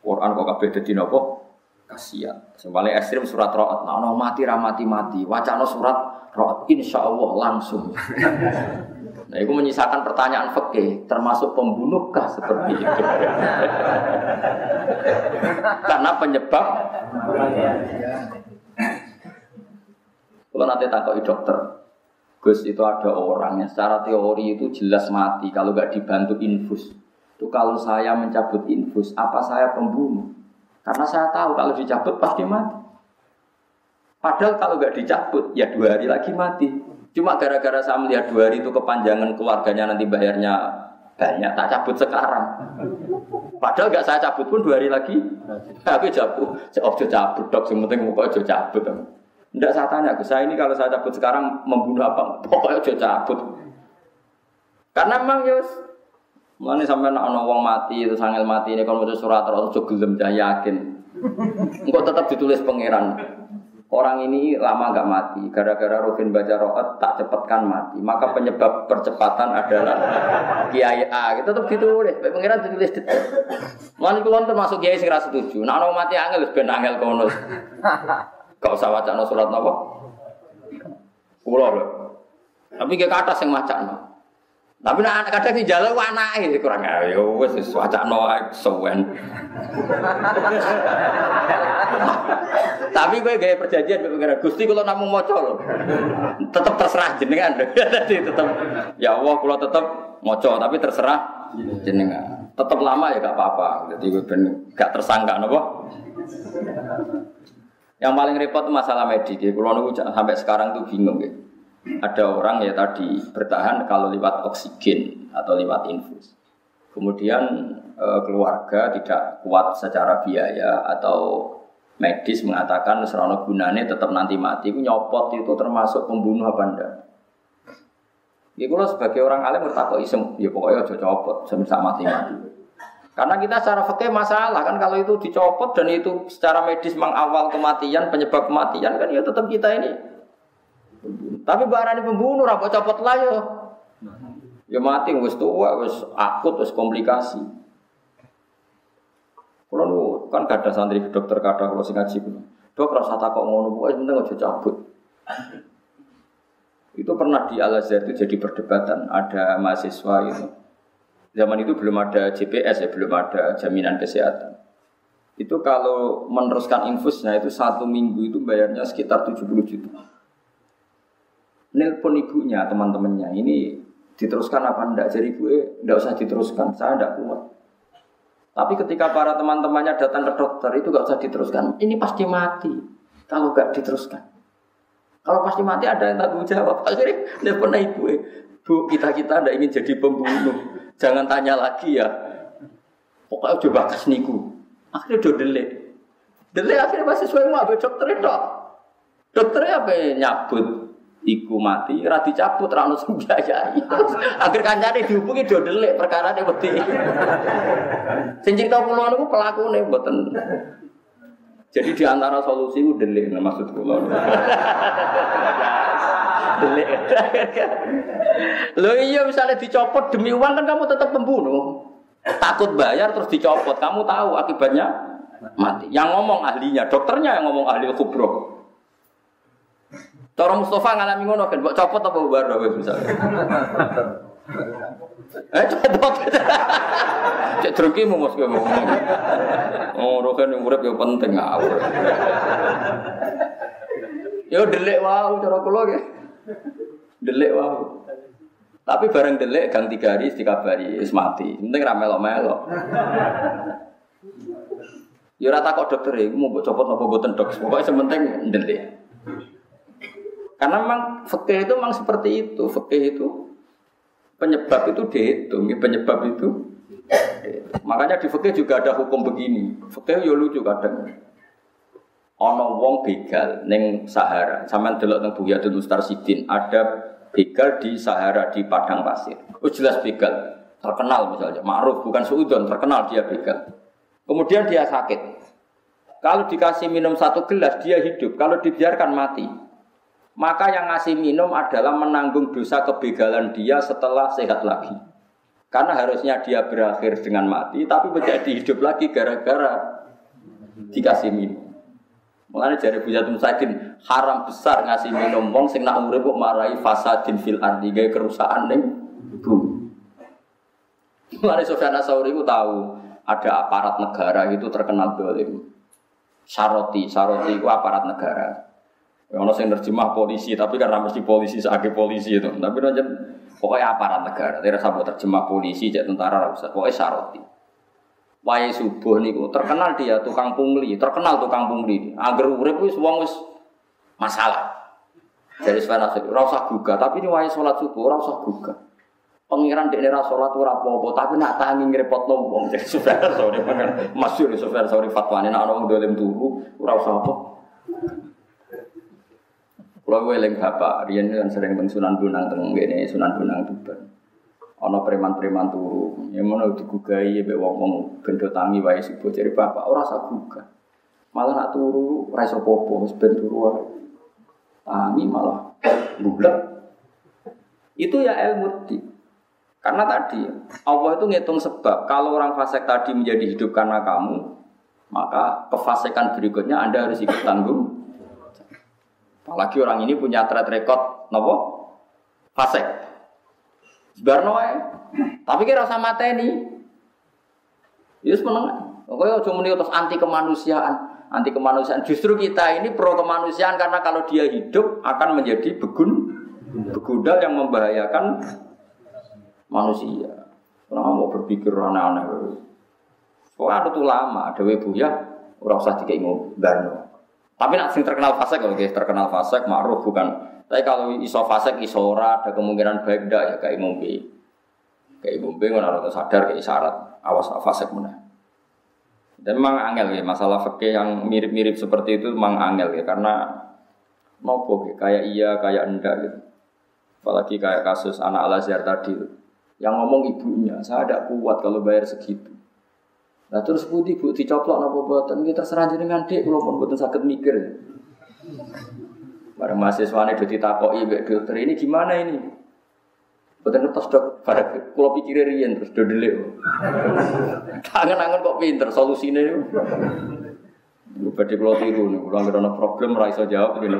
Quran kok kabeh dadi napa? Kasihan. Sembali ekstrim surat roat. Nah, no mati ramati mati. Wacana surat roat. Insya Allah langsung. Nah, itu menyisakan pertanyaan fakih, termasuk pembunuhkah seperti itu? Karena penyebab. Kalau nanti takut dokter, Gus itu ada orang yang secara teori itu jelas mati kalau nggak dibantu infus. Itu kalau saya mencabut infus, apa saya pembunuh? Karena saya tahu kalau dicabut pasti mati. Padahal kalau nggak dicabut, ya dua hari lagi mati. Cuma gara-gara saya melihat dua hari itu kepanjangan keluarganya nanti bayarnya banyak, tak cabut sekarang. Padahal nggak saya cabut pun dua hari lagi. Aku cabut, saya cabut dok, yang penting mau cabut. Tidak saya tanya saya ini kalau saya cabut sekarang membunuh apa? Pokoknya aja cabut. Karena memang Yus, mana sampai nak wong mati itu sangil mati ini kalau mau surat atau juga gelem yakin. Engkau tetap ditulis pangeran. Orang ini lama nggak mati, gara-gara Rufin baca roat tak cepatkan mati. Maka penyebab percepatan adalah Kiai A. Itu tetap ditulis, pengiran ditulis detail. Mana kulon termasuk Kiai sing setuju. Nah, orang mati angel, ben angel konus. Gak usah wacana surat apa? Kulo. Tapi gak kata sing wacana. Tapi nak kadang di jalan anake kurang wis wacana ae sewen. Tapi gue gaya perjanjian gue pengen Gusti kalau namun mau lho. Tetap terserah jenengan. Jadi tetap ya Allah tetap moco tapi terserah jenengan. Tetap lama ya gak apa-apa. Jadi gue ben gak tersangka nopo. Yang paling repot masalah medis. Kalau nunggu sampai sekarang tuh bingung ya. Ada orang ya tadi bertahan kalau lewat oksigen atau lewat infus. Kemudian e, keluarga tidak kuat secara biaya atau medis mengatakan serono gunanya tetap nanti mati. Itu nyopot itu termasuk pembunuh apa enggak? Ya kalau sebagai orang alim bertakwa isem, ya pokoknya aja copot, semisal mati-mati. Karena kita secara fakir masalah kan kalau itu dicopot dan itu secara medis mengawal kematian, penyebab kematian kan ya tetap kita ini. Tapi barang ini pembunuh, rapat copot lah ya. Ya mati, wis tua, wis akut, wis komplikasi. Kalau kan gak ada santri dokter kata kalau sing ngaji Dok rasa takut ngono, pokoknya penting aja cabut. Itu pernah di Al Azhar itu jadi perdebatan. Ada mahasiswa itu Zaman itu belum ada GPS ya, belum ada jaminan kesehatan. Itu kalau meneruskan infusnya itu satu minggu itu bayarnya sekitar 70 juta. Nelpon ibunya, teman-temannya, ini diteruskan apa enggak? Jadi gue enggak usah diteruskan, saya enggak kuat. Tapi ketika para teman-temannya datang ke dokter itu enggak usah diteruskan. Ini pasti mati kalau enggak diteruskan. Kalau pasti mati ada yang tanggung jawab. Akhirnya nelpon ibu, bu kita kita enggak ingin jadi pembunuh. Jangan tanya lagi ya. Pokoknya coba kas niku. Akhirnya udah delik. Delik akhirnya masih sesuai mau dokter itu. Dokternya apa nyabut iku mati, rati cabut, rano sembiayai. Akhir kancane dihubungi do delik perkara ini wedi. Sing cerita kula niku pelakune mboten. Jadi di antara solusi itu delik nah, maksud kula. delik. Lo iya misalnya dicopot demi uang kan kamu tetap pembunuh. Takut bayar terus dicopot, kamu tahu akibatnya mati. Yang ngomong ahlinya, dokternya yang ngomong ahli kubro. Cara Mustafa ngalami ngono kan, buat copot apa bubar misalnya. Eh copot. Cek druki mau mos ngomong. Oh, rokan yang urip yang penting ngawur. Yo delik wow cara kula nggih. Delik wow. Tapi bareng delik gang tiga hari dikabari wis mati. Penting ra melok-melok. Ya ora takok dokter iku mau copot apa boten dok. Pokoke sementing delik. Karena memang fikih itu memang seperti itu. Fikih itu penyebab itu dihitung, penyebab itu. Makanya di fikih juga ada hukum begini. Fikih yo lucu kadang. Ono wong begal neng Sahara. Sampeyan delok teng Buyatul Mustarsidin, ada begal di Sahara di padang pasir. Oh jelas begal, terkenal misalnya, ma'ruf bukan suudon, terkenal dia begal. Kemudian dia sakit. Kalau dikasih minum satu gelas dia hidup, kalau dibiarkan mati. Maka yang ngasih minum adalah menanggung dosa kebegalan dia setelah sehat lagi. Karena harusnya dia berakhir dengan mati, tapi menjadi hidup lagi gara-gara dikasih minum. Mengenai jari Bujatul Musaidin haram besar ngasih minum wong sing nak urip marai fasadin fil ardi gawe kerusakan ning bumi. Sofyan Asauri ku tahu ada aparat negara itu terkenal dolim. Saroti, Saroti itu aparat negara. Ono sing nerjemah polisi, tapi kan mesti polisi sebagai polisi itu. Tapi aja pokoknya aparat negara. Tidak sabut terjemah polisi, jadi tentara usah. Pokoknya saroti. Wae subuh niku terkenal dia tukang pungli, terkenal tukang pungli. Agar urip wis wong wis masalah. Jadi sebenarnya ora usah gugah, tapi ini wae sholat subuh ora usah. Pengiran di daerah sholat ora apa-apa, tapi nak tangi ngrepot wong. Jadi makan masyhur sebenarnya sorry fatwane nak ana dolim turu ora usah apa. Kalau gue leng bapak, Rian kan sering teng Sunan Bonang teng gini Sunan Bonang Tuban. Ono preman-preman turu, ya mana digugai ya be wong-wong bendo tangi wae sibo jadi bapak ora usah gugah. Malah nak turu ora iso popo, wis ben turu wae. Tangi malah bulat. Itu ya ilmu di. Karena tadi Allah itu ngitung sebab. Kalau orang fasik tadi menjadi hidup karena kamu, maka kefasikan berikutnya Anda harus ikut tanggung Apalagi orang ini punya track record nopo fasek. Sebarno Tapi kira sama mateni. Yes meneng. Pokoknya cuma muni terus anti kemanusiaan, anti kemanusiaan. Justru kita ini pro kemanusiaan karena kalau dia hidup akan menjadi begun, begudal yang membahayakan manusia. Kenapa mau berpikir aneh-aneh? Soalnya itu lama, ada ya, orang usah dikengok barno. Tapi nak sing terkenal fasek oke, terkenal fasek ma'ruf bukan. Tapi kalau iso fasek iso ora ada kemungkinan baik ndak ya kayak ngombe. Kayak ngombe ngono ora sadar kayak syarat awas fasek mana. Dan memang angel ya masalah fakih yang mirip-mirip seperti itu memang angel ya karena nopo ya, kayak iya kayak enggak gitu. Apalagi kayak kasus anak Al Azhar tadi yang ngomong ibunya, saya ada kuat kalau bayar segitu. Nah terus putih bu dicoplok nopo buatan kita terserah dengan dek kalau pun buatan sakit mikir. Bareng mahasiswa ini udah ditakoi mbak dokter ini gimana ini? Buatan ngetos dok, pada kalau pikir rian terus dodelek. Tangan-tangan kok pinter solusinya. Gue pada kalau tiru nih, kalau nggak ada problem raiso jawab gini.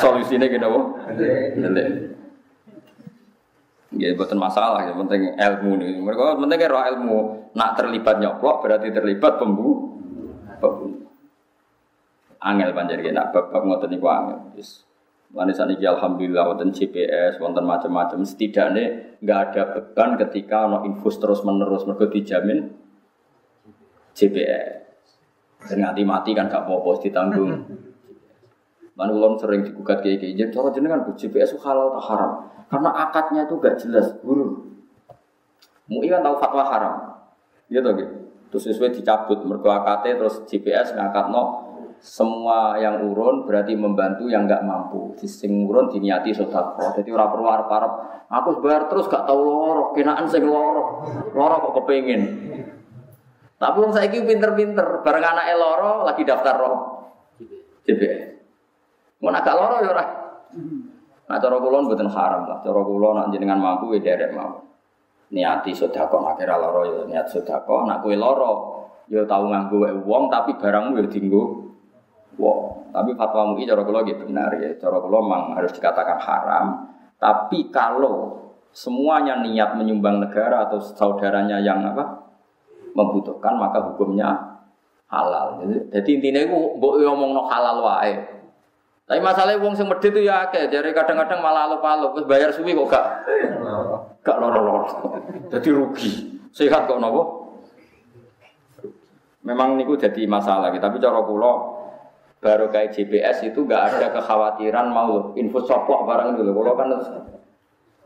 Solusinya gini kok. Ya, bukan masalah, yang penting ilmu nih. Mereka penting kira ilmu. Nak terlibat nyoplok berarti terlibat pembu. Angel panjang ya, nak bab ngotot niku angel. Yes. Lalu saat ini alhamdulillah wonten GPS, wonten macam-macam. Setidaknya nggak ada beban ketika no infus terus menerus mereka dijamin GPS. Dan mati kan gak apa-apa ditanggung. Lalu ulun sering digugat kayak gini, jadi cara jenengan GPS halal tak haram. Karena akadnya itu gak jelas, guru. Mui kan tahu fatwa haram. Iya toh gitu. Terus sesuai dicabut mergo akadnya terus GPS ngakat no semua yang urun berarti membantu yang nggak mampu. Sing urun diniati sodako. Jadi orang perlu arep. Aku bayar terus gak tahu loro. Kenaan sing loro. Loro kok kepengin. Tapi wong saiki pinter-pinter. Bareng anak loro lagi daftar roh. GPS. Mau agak loro ya ora. Nah cara kula mboten haram lah. Cara kula nak jenengan mampu ya derek mau. Niati sedekah nak kira loro ya niat sedekah, nak kowe loro ya tau nganggo wong tapi barangmu ya dinggo wong. Tapi fatwa MUI cara kula gitu benar ya. Cara kula memang harus dikatakan haram. Tapi kalau semuanya niat menyumbang negara atau saudaranya yang apa membutuhkan maka hukumnya halal. Jadi, intinya itu mbok ngomong no halal wae. Tapi masalahnya wong sing medhit itu ya akeh, jadi kadang-kadang malah alup-alup, terus bayar suwi kok gak gak loro-loro. Jadi rugi. Sehat kok nopo? Memang niku jadi masalah, tapi cara kula baru kayak GPS itu gak ada kekhawatiran mau info soplok barang itu Kalau kan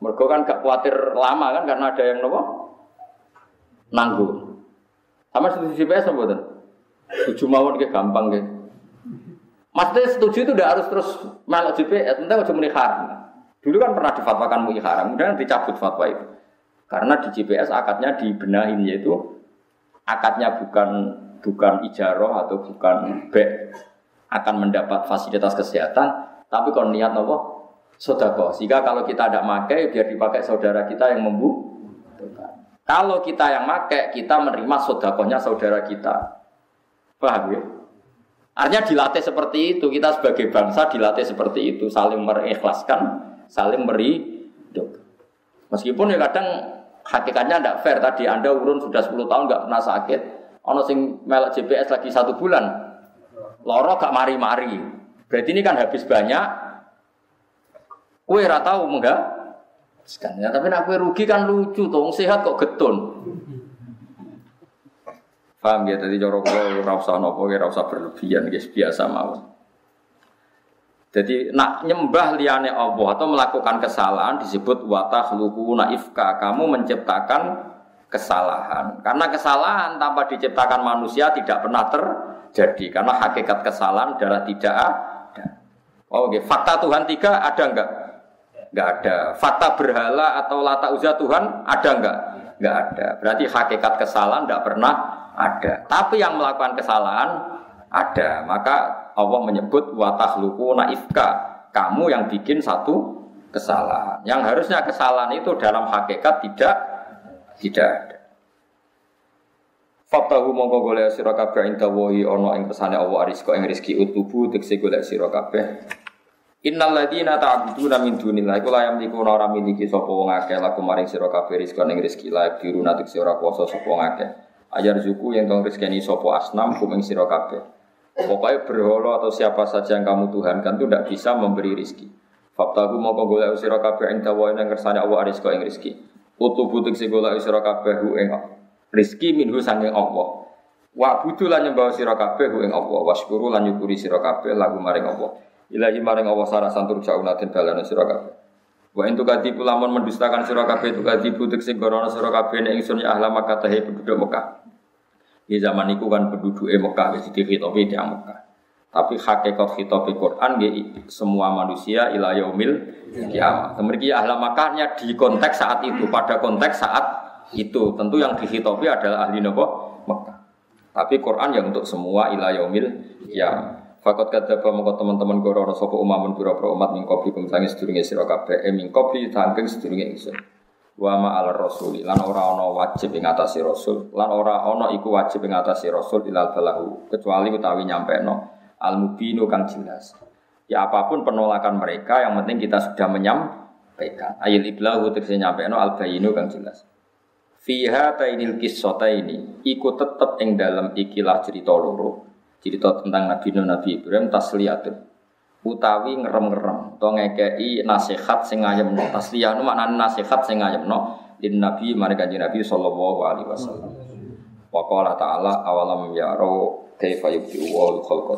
mereka kan gak khawatir lama kan karena ada yang nopo nanggung. Sama seperti GPS apa tuh? Tujuh gampang gitu. Maksudnya setuju itu tidak harus terus melok GPS, entah cuma muni haram. Dulu kan pernah difatwakan muni haram, kemudian dicabut fatwa itu. Karena di GPS akadnya dibenahin yaitu akadnya bukan bukan ijaroh atau bukan B akan mendapat fasilitas kesehatan, tapi kalau niat nopo sodako. Sehingga kalau kita tidak pakai, biar dipakai saudara kita yang membu. Kalau kita yang pakai, kita menerima sodakohnya saudara kita. Paham ya? Artinya dilatih seperti itu, kita sebagai bangsa dilatih seperti itu, saling mengikhlaskan, saling beri Meskipun ya kadang hakikatnya tidak fair. Tadi Anda urun sudah 10 tahun nggak pernah sakit, ono sing melak GPS lagi satu bulan, loro gak mari-mari. Berarti ini kan habis banyak. Kue ora tahu enggak? Ya, tapi nak kue rugi kan lucu tuh, sehat kok getun. Paham ya, tadi jorok kalau ora usah nopo, ora usah berlebihan, guys biasa mau. Jadi nak nyembah liane Allah atau melakukan kesalahan disebut watah luku naifka. Kamu menciptakan kesalahan. Karena kesalahan tanpa diciptakan manusia tidak pernah terjadi. Karena hakikat kesalahan adalah tidak ada. Oh, okay. fakta Tuhan tiga ada enggak? Enggak ada. Fakta berhala atau lata uzah Tuhan ada enggak? Enggak ada. Berarti hakikat kesalahan tidak pernah ada. Tapi yang melakukan kesalahan ada. Maka Allah menyebut watah luku naifka. Kamu yang bikin satu kesalahan. Yang harusnya kesalahan itu dalam hakikat tidak tidak ada. Faktahu mongko golek sira kabeh ing dawahi ana ing pesane Allah arizqa ing rezeki utubu tekse golek sira kabeh. Innal ladina ta'buduna min dunillahi kula yamliku ora miliki sapa wong akeh laku maring sira kabeh rizqa ing rezeki la diru natik ora kuasa sapa wong akeh. Ajar zuku yang tong rezekani sapa asnam kumeng sira kabeh. Pokoknya berhala atau siapa saja yang kamu tuhankan itu tidak bisa memberi rizki. Faktahu mongko golek sira kabeh ing dawahi ing kersane Allah arizqa ing rezeki. Utubu tekse golek sira kabeh ing Rizki minhu sanging Allah. Wa budu lan nyembah sira kabeh ing Allah. Wasyukuru lan nyukuri sira kabeh lagu maring Allah. Ilahi maring Allah sarasan tur jauna den balana kabeh. Wa entu kadibu lamun mendustakan sira kabeh tu kadibu tekse gorono sira kabeh ning ingsun ya ahla Makkah tahe penduduk Mekah. Di zaman itu kan penduduk Mekah wis dikhitobi di Mekah. Tapi hakikat khitab Quran ya semua manusia ila yaumil kiamat. Kemudian ahla Makkahnya di konteks saat itu pada konteks saat itu tentu yang dihitopi adalah ahli nopo Mekah. Tapi Quran yang untuk semua ilah yaumil ya. Fakot kata mongko teman-teman goro sopo umamun pura pura umat mingkopi kumsangi sedurunge sira kabeh e mingkopi tangking sedurunge ingsun. Wa ma al rasuli lan ora ana wajib ing atase rasul lan ora ana iku wajib ing atase rasul ilal balahu kecuali utawi nyampeno al mubinu kang jelas. Ya apa pun penolakan mereka yang penting kita sudah menyampaikan. Ayil iblahu tegese nyampeno al bayinu kang jelas. Fiha tainil kisota ini ikut tetep ing dalam ikilah cerita loro cerita tentang Nabi Nuh Nabi Ibrahim tasliyatun utawi ngerem-ngerem. To ngekei nasihat sing ayemno tasliyah nu maknane nasihat sing ayemno din Nabi mari kanjeng Nabi sallallahu alaihi wasallam. Wa qala ta'ala awalam yaro kaifa yubdi wa khalqa